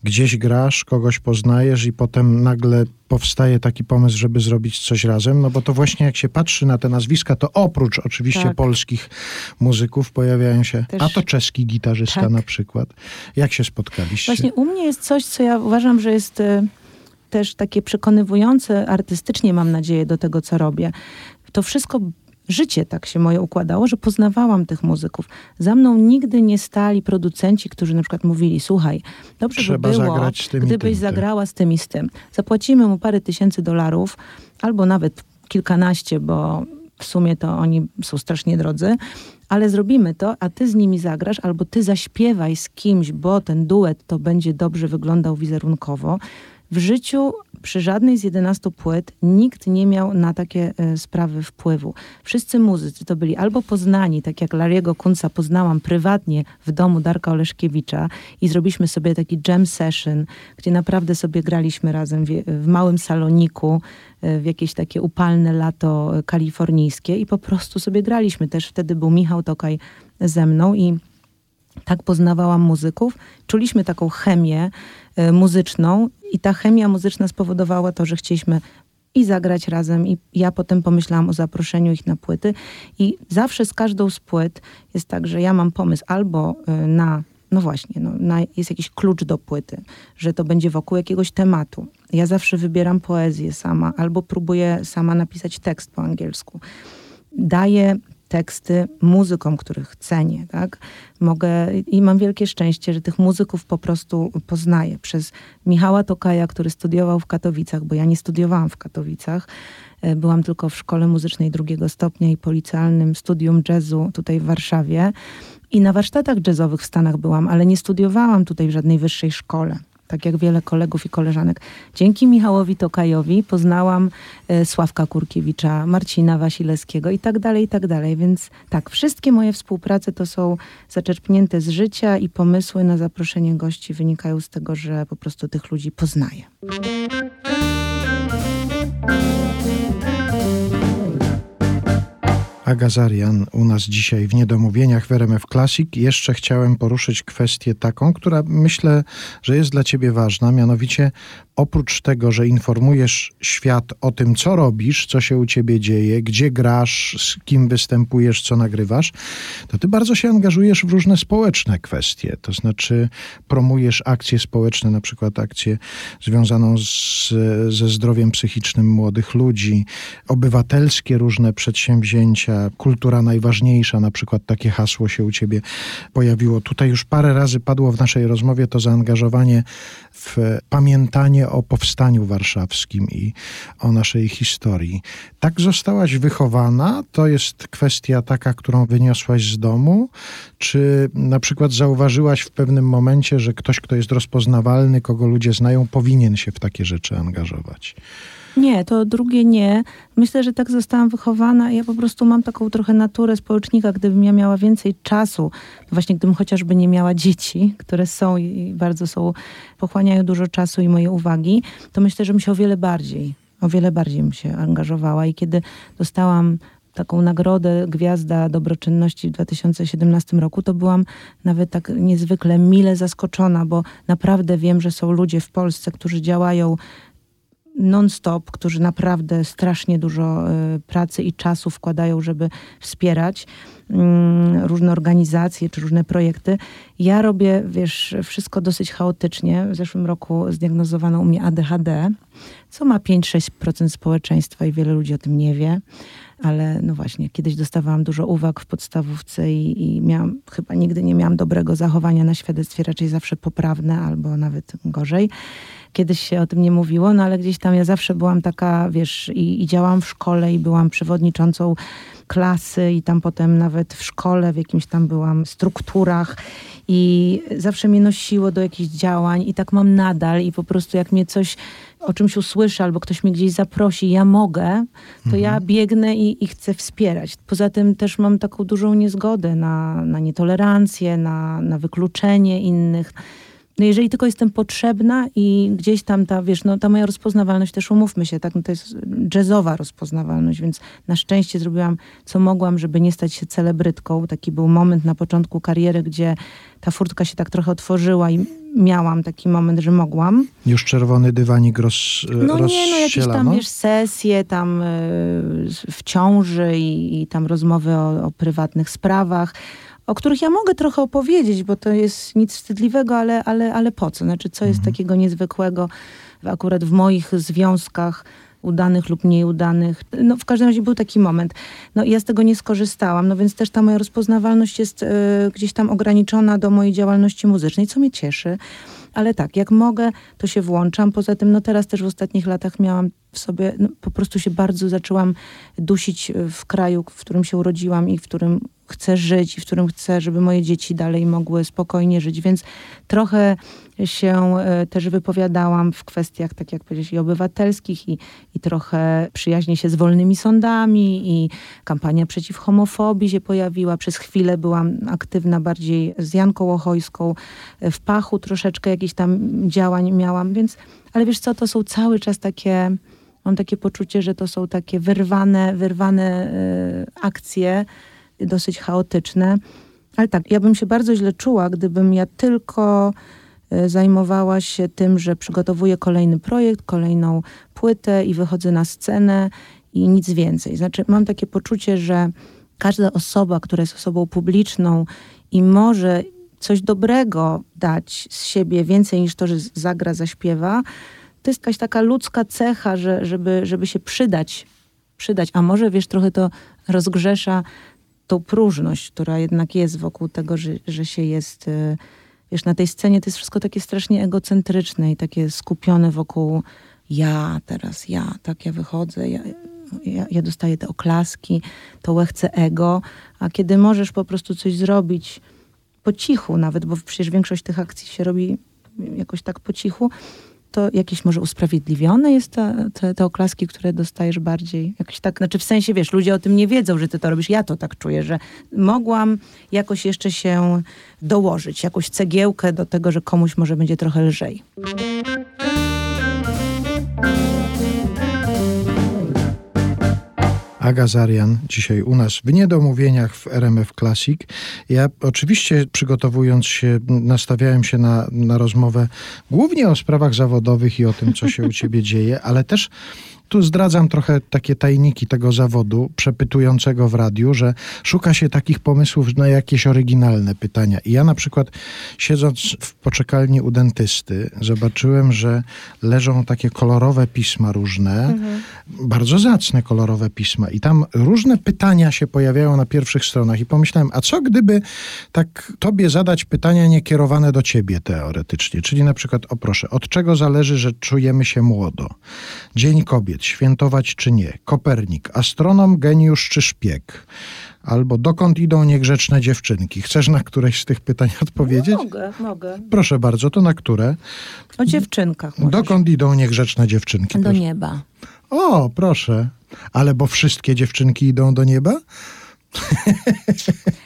gdzieś grasz, kogoś poznajesz i potem nagle powstaje taki pomysł, żeby zrobić coś razem, no bo to właśnie jak się patrzy na te nazwiska, to oprócz oczywiście tak. polskich muzyków pojawiają się, Też... a to czeski gitarzysta tak. na przykład. Jak się spotkaliście? Właśnie u mnie jest coś, co ja uważam, że jest y, też takie przekonywujące artystycznie, mam nadzieję, do tego, co robię. To wszystko życie tak się moje układało, że poznawałam tych muzyków. Za mną nigdy nie stali producenci, którzy na przykład mówili, słuchaj, dobrze Trzeba by było, gdybyś tym, tak. zagrała z tym i z tym. Zapłacimy mu parę tysięcy dolarów, albo nawet kilkanaście, bo w sumie to oni są strasznie drodzy, ale zrobimy to, a ty z nimi zagrasz, albo ty zaśpiewaj z kimś, bo ten duet to będzie dobrze wyglądał wizerunkowo. W życiu przy żadnej z 11 płyt nikt nie miał na takie e, sprawy wpływu. Wszyscy muzycy to byli albo poznani, tak jak Lariego Kunca poznałam prywatnie w domu Darka Oleszkiewicza i zrobiliśmy sobie taki jam session, gdzie naprawdę sobie graliśmy razem w, małym saloniku, e, w jakieś takie upalne lato kalifornijskie i po prostu sobie graliśmy. Też wtedy był Michał Tokaj ze mną i tak poznawałam muzyków. Czuliśmy taką chemię y, muzyczną i ta chemia muzyczna spowodowała to, że chcieliśmy i zagrać razem i ja potem pomyślałam o zaproszeniu ich na płyty i zawsze z każdą z płyt jest tak, że ja mam pomysł albo y, na no właśnie, no, na, jest jakiś klucz do płyty, że to będzie wokół jakiegoś tematu. Ja zawsze wybieram poezję sama, albo próbuję sama napisać tekst po angielsku. Daję teksty muzykom, których cenię, tak? Mogę i mam wielkie szczęście, że tych muzyków po prostu poznaję. Przez Michała Tokaja, który studiował w Katowicach, bo ja nie studiowałam w Katowicach, e, byłam tylko w szkole muzycznej drugiego stopnia i policealnym studium jazzu tutaj w Warszawie. I na warsztatach jazzowych w Stanach byłam, ale nie studiowałam tutaj w żadnej wyższej szkole tak jak wiele kolegów i koleżanek. Dzięki Michałowi Tokajowi poznałam e, Sławka Kurkiewicza, Marcina Wasilewskiego i tak dalej, i tak dalej. Więc tak, wszystkie moje współprace to są zaczerpnięte z życia i pomysły na zaproszenie gości wynikają z tego, że po prostu tych ludzi poznaję. Aga Zarian u nas dzisiaj w Niedomówieniach w RMF Classic. Jeszcze chciałem poruszyć kwestię taką, która myślę, że jest dla ciebie ważna, mianowicie oprócz tego, że informujesz świat o tym, co robisz, co się u ciebie dzieje, gdzie grasz, z kim występujesz, co nagrywasz, to ty bardzo się angażujesz w różne społeczne kwestie. To znaczy promujesz akcje społeczne, na przykład akcję związaną z, ze zdrowiem psychicznym młodych ludzi, obywatelskie różne przedsięwzięcia, kultura najważniejsza, na przykład takie hasło się u ciebie pojawiło. Tutaj już parę razy padło w naszej rozmowie to zaangażowanie w pamiętanie o powstaniu warszawskim i o naszej historii. Tak zostałaś wychowana? To jest kwestia taka, którą wyniosłaś z domu? Czy na przykład zauważyłaś w pewnym momencie, że ktoś, kto jest rozpoznawalny, kogo ludzie znają, powinien się w takie rzeczy angażować? Nie, to drugie nie. Myślę, że tak zostałam wychowana. Ja po prostu mam taką trochę naturę społecznika. Gdybym ja miała więcej czasu, właśnie gdybym chociażby nie miała dzieci, które są i bardzo są, pochłaniają dużo czasu i mojej uwagi, to myślę, że bym się o wiele bardziej, o wiele bardziej bym się angażowała. I kiedy dostałam taką nagrodę Gwiazda Dobroczynności w 2017 roku, to byłam nawet tak niezwykle mile zaskoczona, bo naprawdę wiem, że są ludzie w Polsce, którzy działają non-stop, którzy naprawdę strasznie dużo y, pracy i czasu wkładają, żeby wspierać mm, różne organizacje czy różne projekty. Ja robię, wiesz, wszystko dosyć chaotycznie. W zeszłym roku zdiagnozowano u mnie ADHD, co ma 5-6% społeczeństwa i wiele ludzi o tym nie wie. Ale no właśnie, kiedyś dostawałam dużo uwag w podstawówce i, i miałam, chyba nigdy nie miałam dobrego zachowania na świadectwie, raczej zawsze poprawne albo nawet gorzej kiedyś się o tym nie mówiło, no ale gdzieś tam ja zawsze byłam taka, wiesz, i, i działałam w szkole i byłam przewodniczącą klasy i tam potem nawet w szkole w jakimś tam byłam strukturach i zawsze mnie nosiło do jakichś działań i tak mam nadal i po prostu jak mnie coś o czymś usłyszę albo ktoś mnie gdzieś zaprosi, ja mogę, to mhm. ja biegnę i, i, chcę wspierać. Poza tym też mam taką dużą niezgodę na, na nietolerancję, na, na wykluczenie innych. No jeżeli tylko jestem potrzebna i gdzieś tam ta, wiesz, no ta moja rozpoznawalność też umówmy się, tak, no to jest jazzowa rozpoznawalność, więc na szczęście zrobiłam co mogłam, żeby nie stać się celebrytką. Taki był moment na początku kariery, gdzie ta furtka się tak trochę otworzyła i miałam taki moment, że mogłam. Już czerwony dywanik roz, No nie, no jakieś tam, wiesz, sesje tam y, w ciąży i, i tam rozmowy o, o prywatnych sprawach o których ja mogę trochę opowiedzieć, bo to jest nic wstydliwego, ale, ale, ale po co? Znaczy, co jest Mhm. takiego niezwykłego akurat w moich związkach, udanych lub mniej udanych. No w każdym razie był taki moment. No i ja z tego nie skorzystałam, no więc też ta moja rozpoznawalność jest e, gdzieś tam ograniczona do mojej działalności muzycznej, co mnie cieszy. Ale tak, jak mogę, to się włączam. Poza tym, no teraz też w ostatnich latach miałam w sobie, no, po prostu się bardzo zaczęłam dusić w kraju, w którym się urodziłam i w którym chcę żyć i w którym chcę, żeby moje dzieci dalej mogły spokojnie żyć. Więc trochę się e, też wypowiadałam w kwestiach, tak jak powiedzieć, i obywatelskich, i, i trochę przyjaźnię się z wolnymi sądami, i kampania przeciw homofobii się pojawiła. Przez chwilę byłam aktywna bardziej z Janką Łochojską. E, W pachu troszeczkę jakichś tam działań miałam, więc, ale wiesz co, to są cały czas takie, mam takie poczucie, że to są takie wyrwane, wyrwane e, akcje, dosyć chaotyczne. Ale tak, ja bym się bardzo źle czuła, gdybym ja tylko zajmowała się tym, że przygotowuję kolejny projekt, kolejną płytę i wychodzę na scenę i nic więcej. Znaczy, mam takie poczucie, że każda osoba, która jest osobą publiczną i może coś dobrego dać z siebie więcej niż to, że zagra, zaśpiewa, to jest jakaś taka ludzka cecha, że, żeby, żeby się przydać, przydać. A może, wiesz, trochę to rozgrzesza tą próżność, która jednak jest wokół tego, że, że się jest, y, wiesz, na tej scenie to jest wszystko takie strasznie egocentryczne i takie skupione wokół ja teraz, ja, tak ja wychodzę, ja, ja, ja dostaję te oklaski, to łechce ego, a kiedy możesz po prostu coś zrobić po cichu nawet, bo przecież większość tych akcji się robi jakoś tak po cichu, to jakieś może usprawiedliwione jest te, te, te oklaski, które dostajesz bardziej. Jakoś tak, znaczy w sensie, wiesz, ludzie o tym nie wiedzą, że ty to robisz. Ja to tak czuję, że mogłam jakoś jeszcze się dołożyć, jakąś cegiełkę do tego, że komuś może będzie trochę lżej. Aga Zarian dzisiaj u nas w Niedomówieniach w RMF Classic. Ja oczywiście przygotowując się, nastawiałem się na, na rozmowę głównie o sprawach zawodowych i o tym, co się u ciebie dzieje, ale też tu zdradzam trochę takie tajniki tego zawodu, przepytującego w radiu, że szuka się takich pomysłów na jakieś oryginalne pytania. I ja na przykład siedząc w poczekalni u dentysty, zobaczyłem, że leżą takie kolorowe pisma różne, bardzo zacne kolorowe pisma. I tam różne pytania się pojawiają na pierwszych stronach. I pomyślałem, a co gdyby tak tobie zadać pytania niekierowane do ciebie teoretycznie? Czyli na przykład, o proszę, od czego zależy, że czujemy się młodo? Dzień kobiet, świętować czy nie? Kopernik, astronom, geniusz czy szpieg? Albo dokąd idą niegrzeczne dziewczynki? Chcesz na któreś z tych pytań odpowiedzieć? Mogę, mogę. Proszę bardzo, to na które? O dziewczynkach możesz. Dokąd idą niegrzeczne dziewczynki? Do proszę? nieba. O, proszę. Ale bo wszystkie dziewczynki idą do nieba?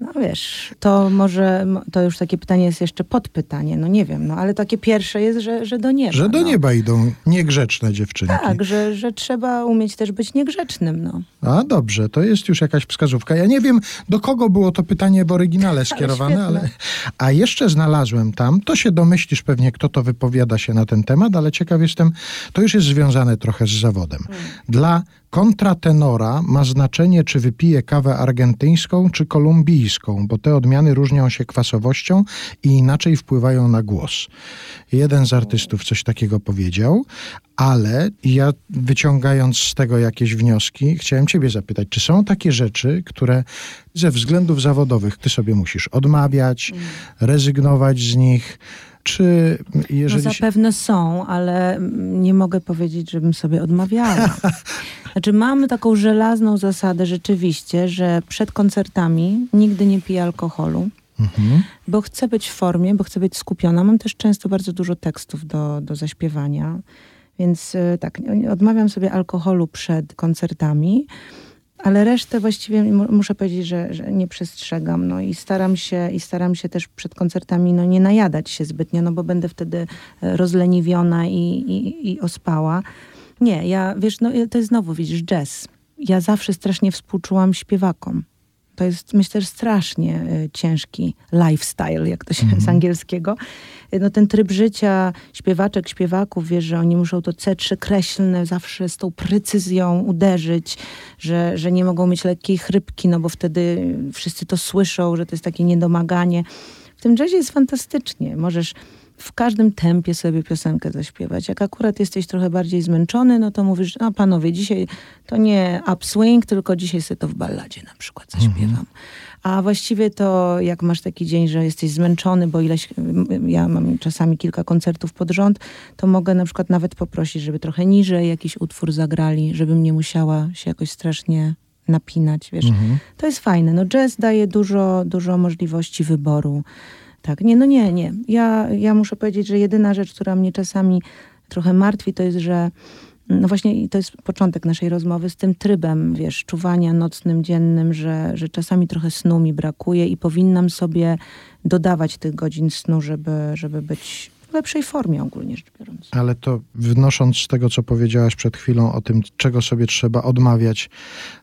No wiesz, to może, to już takie pytanie jest jeszcze podpytanie, no nie wiem, no ale takie pierwsze jest, że, że do nieba. Że do no. nieba idą niegrzeczne dziewczynki. Tak, że, że trzeba umieć też być niegrzecznym, no. A dobrze, to jest już jakaś wskazówka. Ja nie wiem, do kogo było to pytanie w oryginale skierowane, świetne. ale. A jeszcze znalazłem tam, to się domyślisz pewnie, kto to wypowiada się na ten temat, ale ciekaw jestem, to już jest związane trochę z zawodem. Dla kontratenora ma znaczenie, czy wypije kawę argentyńską, czy kolumbijską, bo te odmiany różnią się kwasowością i inaczej wpływają na głos. Jeden z artystów coś takiego powiedział, ale ja wyciągając z tego jakieś wnioski, chciałem Ciebie zapytać, czy są takie rzeczy, które ze względów zawodowych Ty sobie musisz odmawiać, rezygnować z nich, czy No jeżeli. się... zapewne są, ale nie mogę powiedzieć, żebym sobie odmawiała. Znaczy mamy taką żelazną zasadę rzeczywiście, że przed koncertami nigdy nie piję alkoholu. Mhm. bo chcę być w formie, bo chcę być skupiona. Mam też często bardzo dużo tekstów do, do zaśpiewania, więc y, tak, nie- odmawiam sobie alkoholu przed koncertami, ale resztę właściwie mu- muszę powiedzieć, że, że nie przestrzegam. No i staram się, i staram się też przed koncertami no, nie najadać się zbytnio, no bo będę wtedy e, rozleniwiona i, i, i ospała. Nie, ja, wiesz, no to jest znowu, widzisz, jazz. Ja zawsze strasznie współczułam śpiewakom to jest myślę, że strasznie y, ciężki lifestyle, jak to się Mhm. z angielskiego. Y, No ten tryb życia śpiewaczek, śpiewaków, wiesz, że oni muszą to C3 kreślne zawsze z tą precyzją uderzyć, że, że nie mogą mieć lekkiej chrypki, no bo wtedy wszyscy to słyszą, że to jest takie niedomaganie. W tym jazzie jest fantastycznie. Możesz w każdym tempie sobie piosenkę zaśpiewać. Jak akurat jesteś trochę bardziej zmęczony, no to mówisz, no panowie, dzisiaj to nie upswing, tylko dzisiaj sobie to w balladzie na przykład zaśpiewam. A właściwie to jak masz taki dzień, że jesteś zmęczony, bo ileś, ja mam czasami kilka koncertów pod rząd, to mogę na przykład nawet poprosić, żeby trochę niżej jakiś utwór zagrali, żebym nie musiała się jakoś strasznie napinać, wiesz. To jest fajne. No jazz daje dużo, dużo możliwości wyboru. Tak, nie, no nie, nie. Ja, ja muszę powiedzieć, że jedyna rzecz, która mnie czasami trochę martwi, to jest, że no właśnie i to jest początek naszej rozmowy z tym trybem, wiesz, czuwania nocnym, dziennym, że, że czasami trochę snu mi brakuje i powinnam sobie dodawać tych godzin snu, żeby, żeby być w lepszej formie ogólnie rzecz biorąc. Ale to wnosząc z tego, co powiedziałaś przed chwilą o tym, czego sobie trzeba odmawiać,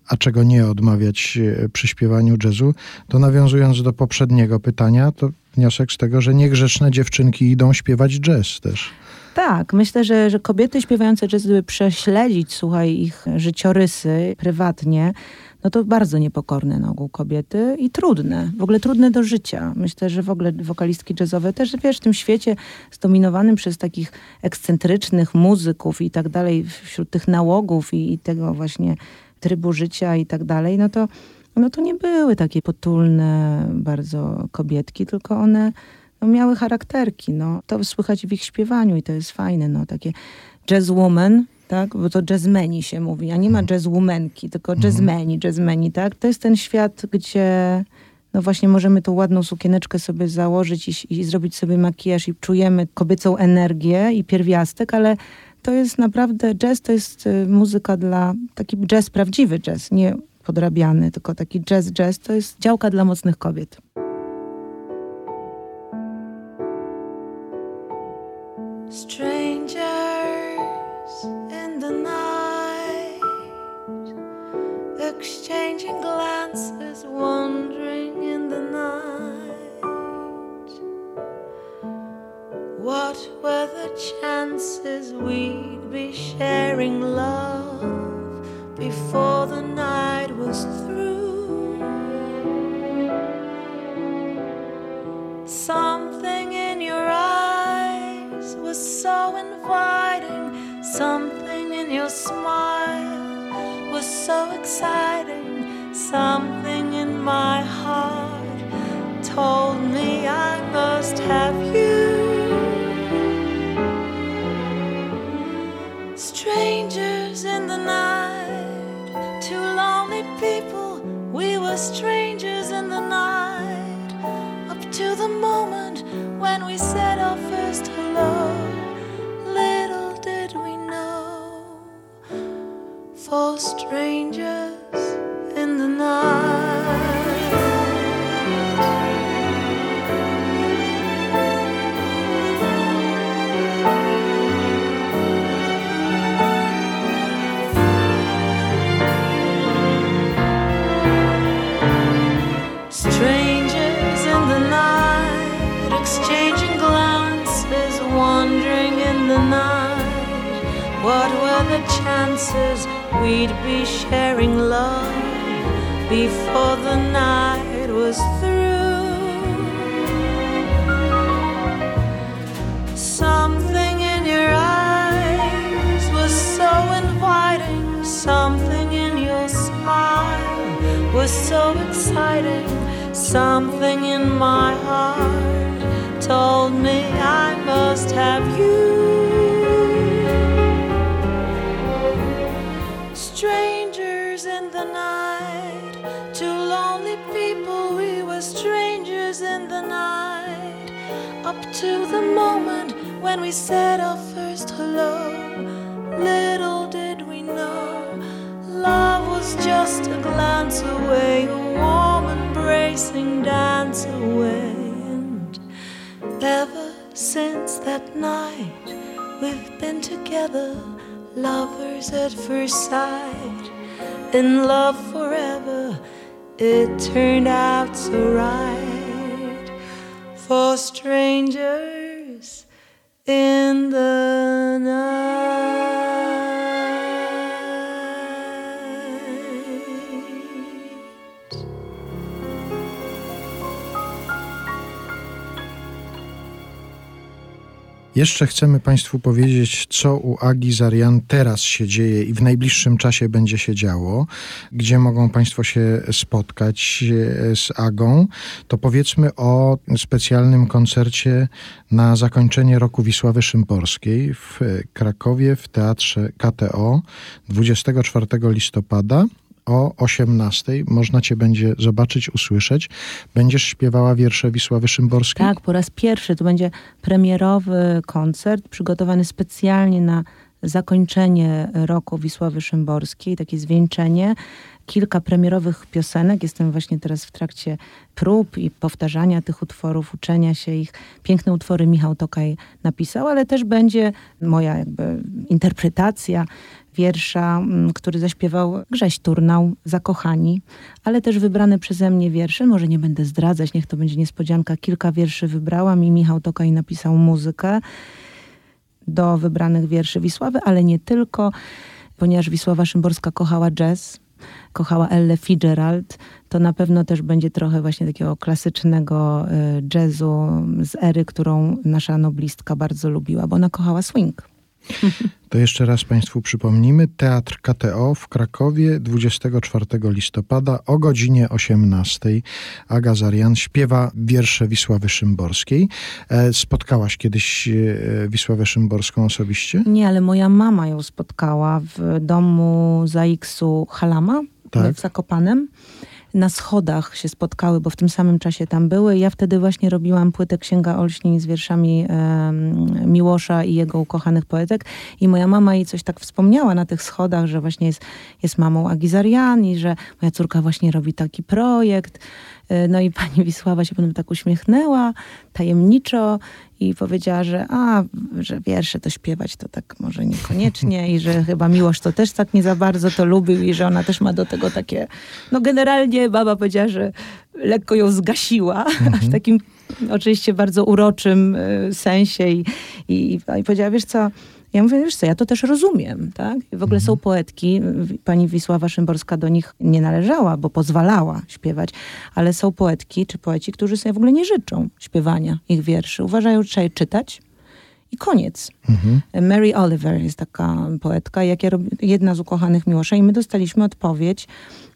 a czego nie odmawiać e, przy śpiewaniu jazzu, to nawiązując do poprzedniego pytania, to wniosek z tego, że niegrzeczne dziewczynki idą śpiewać jazz też. Tak, myślę, że, że kobiety śpiewające jazz, gdyby prześledzić, słuchaj, ich życiorysy prywatnie, no to bardzo niepokorne na ogół kobiety i trudne, w ogóle trudne do życia. Myślę, że w ogóle wokalistki jazzowe też, wiesz, w tym świecie zdominowanym przez takich ekscentrycznych muzyków i tak dalej, wśród tych nałogów i, i tego właśnie trybu życia i tak dalej, no to, no to nie były takie potulne bardzo kobietki, tylko one no, miały charakterki, no. To słychać w ich śpiewaniu i to jest fajne, no. Takie jazzwoman, tak? Bo to jazzmeni się mówi, a nie ma jazzwomanki, tylko jazzmeni, jazzmeni, tak? To jest ten świat, gdzie no właśnie możemy tą ładną sukieneczkę sobie założyć i, i zrobić sobie makijaż i czujemy kobiecą energię i pierwiastek, ale to jest naprawdę jazz, to jest y, muzyka dla, taki jazz, prawdziwy jazz, nie podrabiany, tylko taki jazz, jazz, to jest działka dla mocnych kobiet. Strangers in the night, exchanging glances, wandering in the night. What were the chances we'd be sharing love before the night was through? Something in your eyes was so inviting. Something in your smile was so exciting. Something in my heart told me I must have you. Strangers in the night, We were strangers in the night up to the moment when we said our first hello. Little did we know, for strangers in the night. Chances we'd be sharing love before the night was through? Something in your eyes was so inviting, something in your smile was so exciting. Something in my heart told me I must have you. To the moment when we said our first hello, little did we know love was just a glance away, a warm embracing dance away. And ever since that night, we've been together, lovers at first sight, in love forever, it turned out so right for strangers in the night. Jeszcze chcemy Państwu powiedzieć, co u Agi Zarian teraz się dzieje i w najbliższym czasie będzie się działo, gdzie mogą Państwo się spotkać e, z Agą. To powiedzmy o specjalnym koncercie na zakończenie roku Wisławy Szymborskiej w Krakowie w Teatrze KTO 24 listopada o 18 można cię będzie zobaczyć, usłyszeć. Będziesz śpiewała wiersze Wisławy Szymborskiej? Tak, po raz pierwszy. To będzie premierowy koncert przygotowany specjalnie na zakończenie roku Wisławy Szymborskiej, takie zwieńczenie. Kilka premierowych piosenek. Jestem właśnie teraz w trakcie prób i powtarzania tych utworów, uczenia się ich. Piękne utwory Michał Tokaj napisał, ale też będzie moja jakby interpretacja wiersza, mm, który zaśpiewał Grześ Turnał, Zakochani, ale też wybrane przeze mnie wiersze. Może nie będę zdradzać, niech to będzie niespodzianka. Kilka wierszy wybrałam i Michał Tokaj napisał muzykę do wybranych wierszy Wisławy, ale nie tylko, ponieważ Wisława Szymborska kochała jazz, kochała Elle Fitzgerald, to na pewno też będzie trochę właśnie takiego klasycznego y, jazzu z ery, którą nasza noblistka bardzo lubiła, bo ona kochała swing. To jeszcze raz Państwu przypomnimy. Teatr KTO w Krakowie 24 listopada o godzinie 18. Aga Zarian śpiewa wiersze Wisławy Szymborskiej. E, spotkałaś kiedyś e, Wisławę Szymborską osobiście? Nie, ale moja mama ją spotkała w domu Zaiksu Halama Tak. w Zakopanem. Na schodach się spotkały, bo w tym samym czasie tam były. Ja wtedy właśnie robiłam płytę Księga Olśnień z wierszami em, Miłosza i jego ukochanych poetek. I moja mama jej coś tak wspomniała na tych schodach, że właśnie jest, jest mamą Agizarian i że moja córka właśnie robi taki projekt. Y, No i pani Wisława się potem tak uśmiechnęła, tajemniczo i powiedziała, że a, że wiersze to śpiewać to tak może niekoniecznie i że chyba Miłosz to też tak nie za bardzo to lubił i że ona też ma do tego takie, no generalnie baba powiedziała, że lekko ją zgasiła w takim oczywiście bardzo uroczym y, sensie i, i, i powiedziała, wiesz co, ja mówię, wiesz co, ja to też rozumiem, tak? I w ogóle są poetki, w- pani Wisława Szymborska do nich nie należała, bo pozwalała śpiewać, ale są poetki czy poeci, którzy sobie w ogóle nie życzą śpiewania ich wierszy. Uważają, że trzeba je czytać i koniec. Mary Oliver jest taka poetka, jak ja jedna z ukochanych Miłosza i my dostaliśmy odpowiedź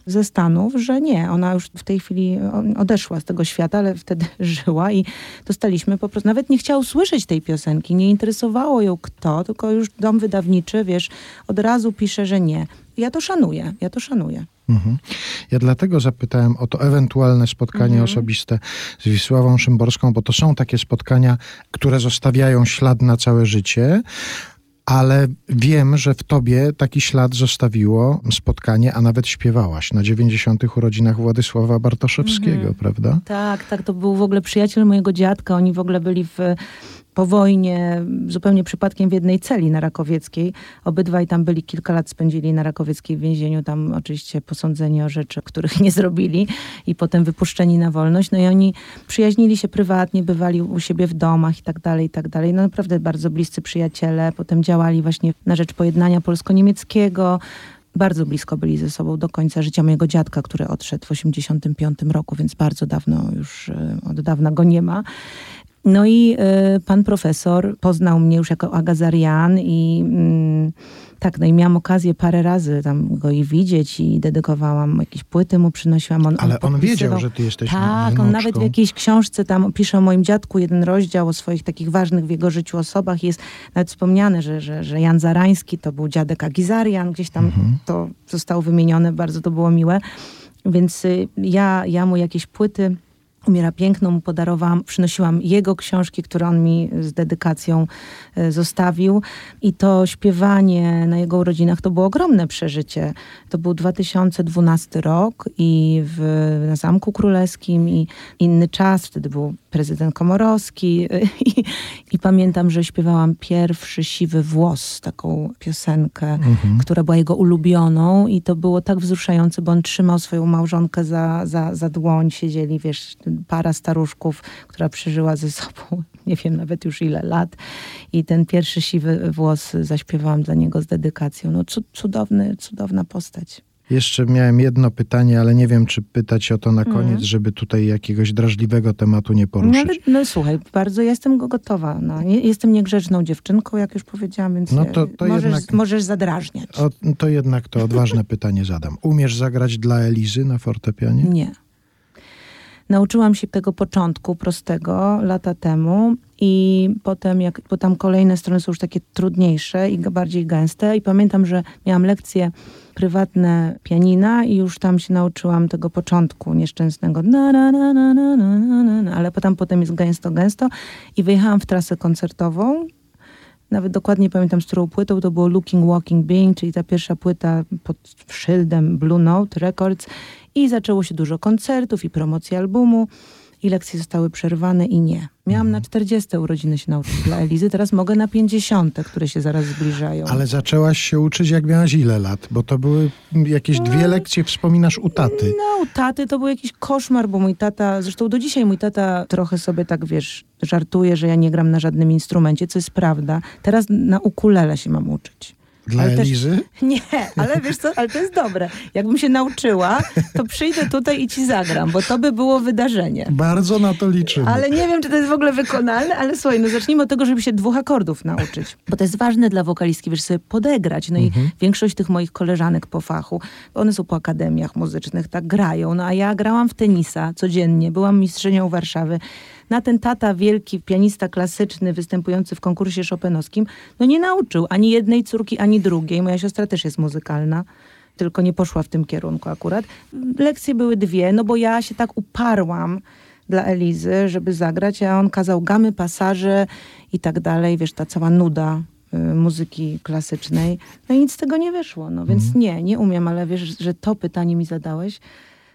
ze Stanów, że nie, ona już w tej chwili o- odeszła z tego świata, ale wtedy żyła i dostaliśmy po prostu, nawet nie chciała usłyszeć tej piosenki, nie interesowało ją kto, tylko już dom wydawniczy, wiesz, od razu pisze, że nie. Ja to szanuję, ja to szanuję. Mhm. Ja dlatego zapytałem o to ewentualne spotkanie osobiste z Wisławą Szymborską, bo to są takie spotkania, które zostawiają ślad na całe życie. Ale wiem, że w tobie taki ślad zostawiło spotkanie, a nawet śpiewałaś na 90. urodzinach Władysława Bartoszewskiego, prawda? Tak, tak, to był w ogóle przyjaciel mojego dziadka. Oni w ogóle byli w, po wojnie zupełnie przypadkiem w jednej celi na Rakowieckiej. Obydwaj tam byli, kilka lat spędzili na Rakowieckiej w więzieniu. Tam oczywiście posądzeni o rzeczy, których nie zrobili i potem wypuszczeni na wolność. No i oni przyjaźnili się prywatnie, bywali u siebie w domach i tak dalej, i tak dalej. No naprawdę bardzo bliscy przyjaciele. Potem działali właśnie na rzecz pojednania polsko-niemieckiego bardzo blisko byli ze sobą do końca życia mojego dziadka, który odszedł w 85 roku, więc bardzo dawno już, e, od dawna go nie ma. No i e, pan profesor poznał mnie już jako Agazarian i mm, tak, no i miałam okazję parę razy tam go i widzieć i dedykowałam jakieś płyty mu przynosiłam. On, Ale on wiedział, podpisywał. że ty jesteś Tak, on nawet w jakiejś książce tam pisze o moim dziadku jeden rozdział o swoich takich ważnych w jego życiu osobach. Jest nawet wspomniane, że, że, że Jan Zarański to był dziadek Agizarian, gdzieś tam to zostało wymienione, bardzo to było miłe. Więc y, ja, ja mu jakieś płyty Umiera piękno mu podarowałam, przynosiłam jego książki, które on mi z dedykacją e, zostawił. I to śpiewanie na jego urodzinach to było ogromne przeżycie. To był 2012 rok i w, na Zamku Królewskim i inny czas, wtedy był prezydent Komorowski i, i pamiętam, że śpiewałam pierwszy siwy włos, taką piosenkę, mhm. która była jego ulubioną i to było tak wzruszające, bo on trzymał swoją małżonkę za, za, za dłoń, siedzieli, wiesz, para staruszków, która przeżyła ze sobą nie wiem nawet już ile lat i ten pierwszy siwy włos zaśpiewałam dla niego z dedykacją. No cudowny, cudowna postać. Jeszcze miałem jedno pytanie, ale nie wiem, czy pytać o to na koniec, mm. żeby tutaj jakiegoś drażliwego tematu nie poruszyć. No, no słuchaj, bardzo jestem gotowa. No. Nie, jestem niegrzeczną dziewczynką, jak już powiedziałam, więc no to, to możesz, jednak, możesz zadrażniać. O, to jednak to odważne pytanie zadam. Umiesz zagrać dla Elizy na fortepianie? Nie. Nauczyłam się tego początku prostego lata temu i potem, jak, bo tam kolejne strony są już takie trudniejsze i bardziej gęste i pamiętam, że miałam lekcje prywatne pianina i już tam się nauczyłam tego początku nieszczęsnego na, na, na, na, na, na, na, ale potem, potem jest gęsto, gęsto i wyjechałam w trasę koncertową. Nawet dokładnie pamiętam, z którą płytą to było Looking Walking Being, czyli ta pierwsza płyta pod szyldem Blue Note Records i zaczęło się dużo koncertów i promocji albumu i lekcje zostały przerwane i nie. Miałam na 40 urodziny się nauczyć dla Elizy, teraz mogę na 50, które się zaraz zbliżają. Ale zaczęłaś się uczyć jak miałaś ile lat? Bo to były jakieś dwie no. lekcje, wspominasz u taty. No, u taty to był jakiś koszmar, bo mój tata, zresztą do dzisiaj mój tata trochę sobie tak, wiesz, żartuje, że ja nie gram na żadnym instrumencie, co jest prawda. Teraz na ukulele się mam uczyć. Dla ale Elizy? Też, nie, ale wiesz co, ale to jest dobre. Jakbym się nauczyła, to przyjdę tutaj i ci zagram, bo to by było wydarzenie. Bardzo na to liczymy. Ale nie wiem, czy to jest w ogóle wykonalne, ale słuchaj, no zacznijmy od tego, żeby się dwóch akordów nauczyć. Bo to jest ważne dla wokalistki, wiesz, sobie podegrać. No mhm. i większość tych moich koleżanek po fachu, one są po akademiach muzycznych, tak grają. No a ja grałam w tenisa codziennie, byłam mistrzynią Warszawy na ten tata wielki, pianista klasyczny, występujący w konkursie szopenowskim, no nie nauczył ani jednej córki, ani drugiej. Moja siostra też jest muzykalna tylko nie poszła w tym kierunku akurat. Lekcje były dwie, no bo ja się tak uparłam dla Elizy, żeby zagrać, a on kazał gamy, pasaże i tak dalej, wiesz, ta cała nuda y, muzyki klasycznej. No i nic z tego nie wyszło, no więc mm. nie, nie umiem, ale wiesz, że to pytanie mi zadałeś,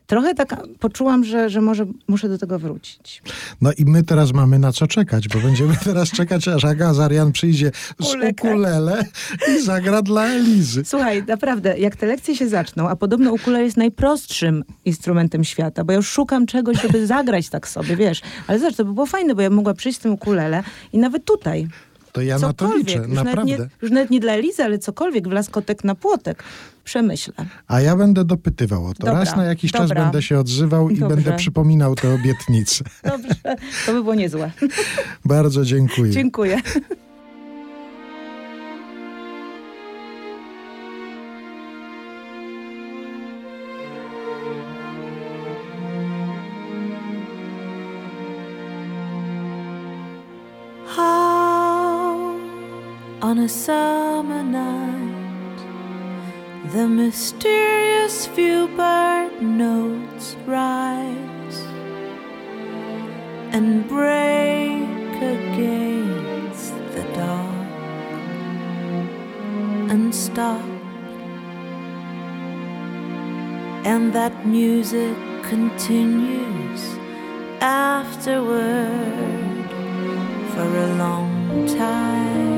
trochę tak poczułam, że, że może muszę do tego wrócić. No i my teraz mamy na co czekać, bo będziemy teraz czekać, aż Aga Zarian przyjdzie z ukulele i zagra dla Elizy. Słuchaj, naprawdę, jak te lekcje się zaczną, a podobno ukulele jest najprostszym instrumentem świata, bo ja już szukam czegoś, żeby zagrać tak sobie, wiesz. Ale zobacz, to by było fajne, bo ja mogła przyjść z tym ukulele i nawet tutaj to ja na to liczę, już naprawdę. Nawet nie, już nawet nie dla Elizy, ale cokolwiek, wlaskotek na płotek. Przemyślę. A ja będę dopytywał o to. Dobra, Raz na jakiś dobra. czas będę się odzywał i Dobrze. będę przypominał te obietnice. Dobrze, to by było niezłe. Bardzo dziękuję. Dziękuję. on a summer night. The mysterious few bird notes rise and break against the dark and stop. And that music continues afterward for a long time.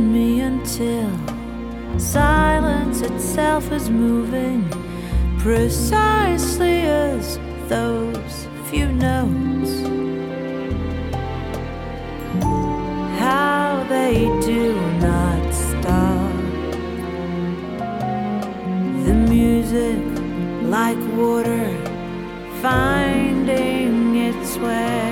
Me until silence itself is moving precisely as those few notes. How they do not stop. The music, like water, finding its way.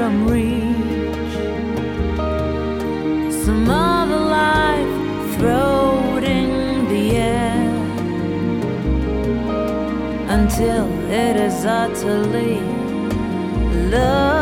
From reach. Some other life thrown in the air until it is utterly love.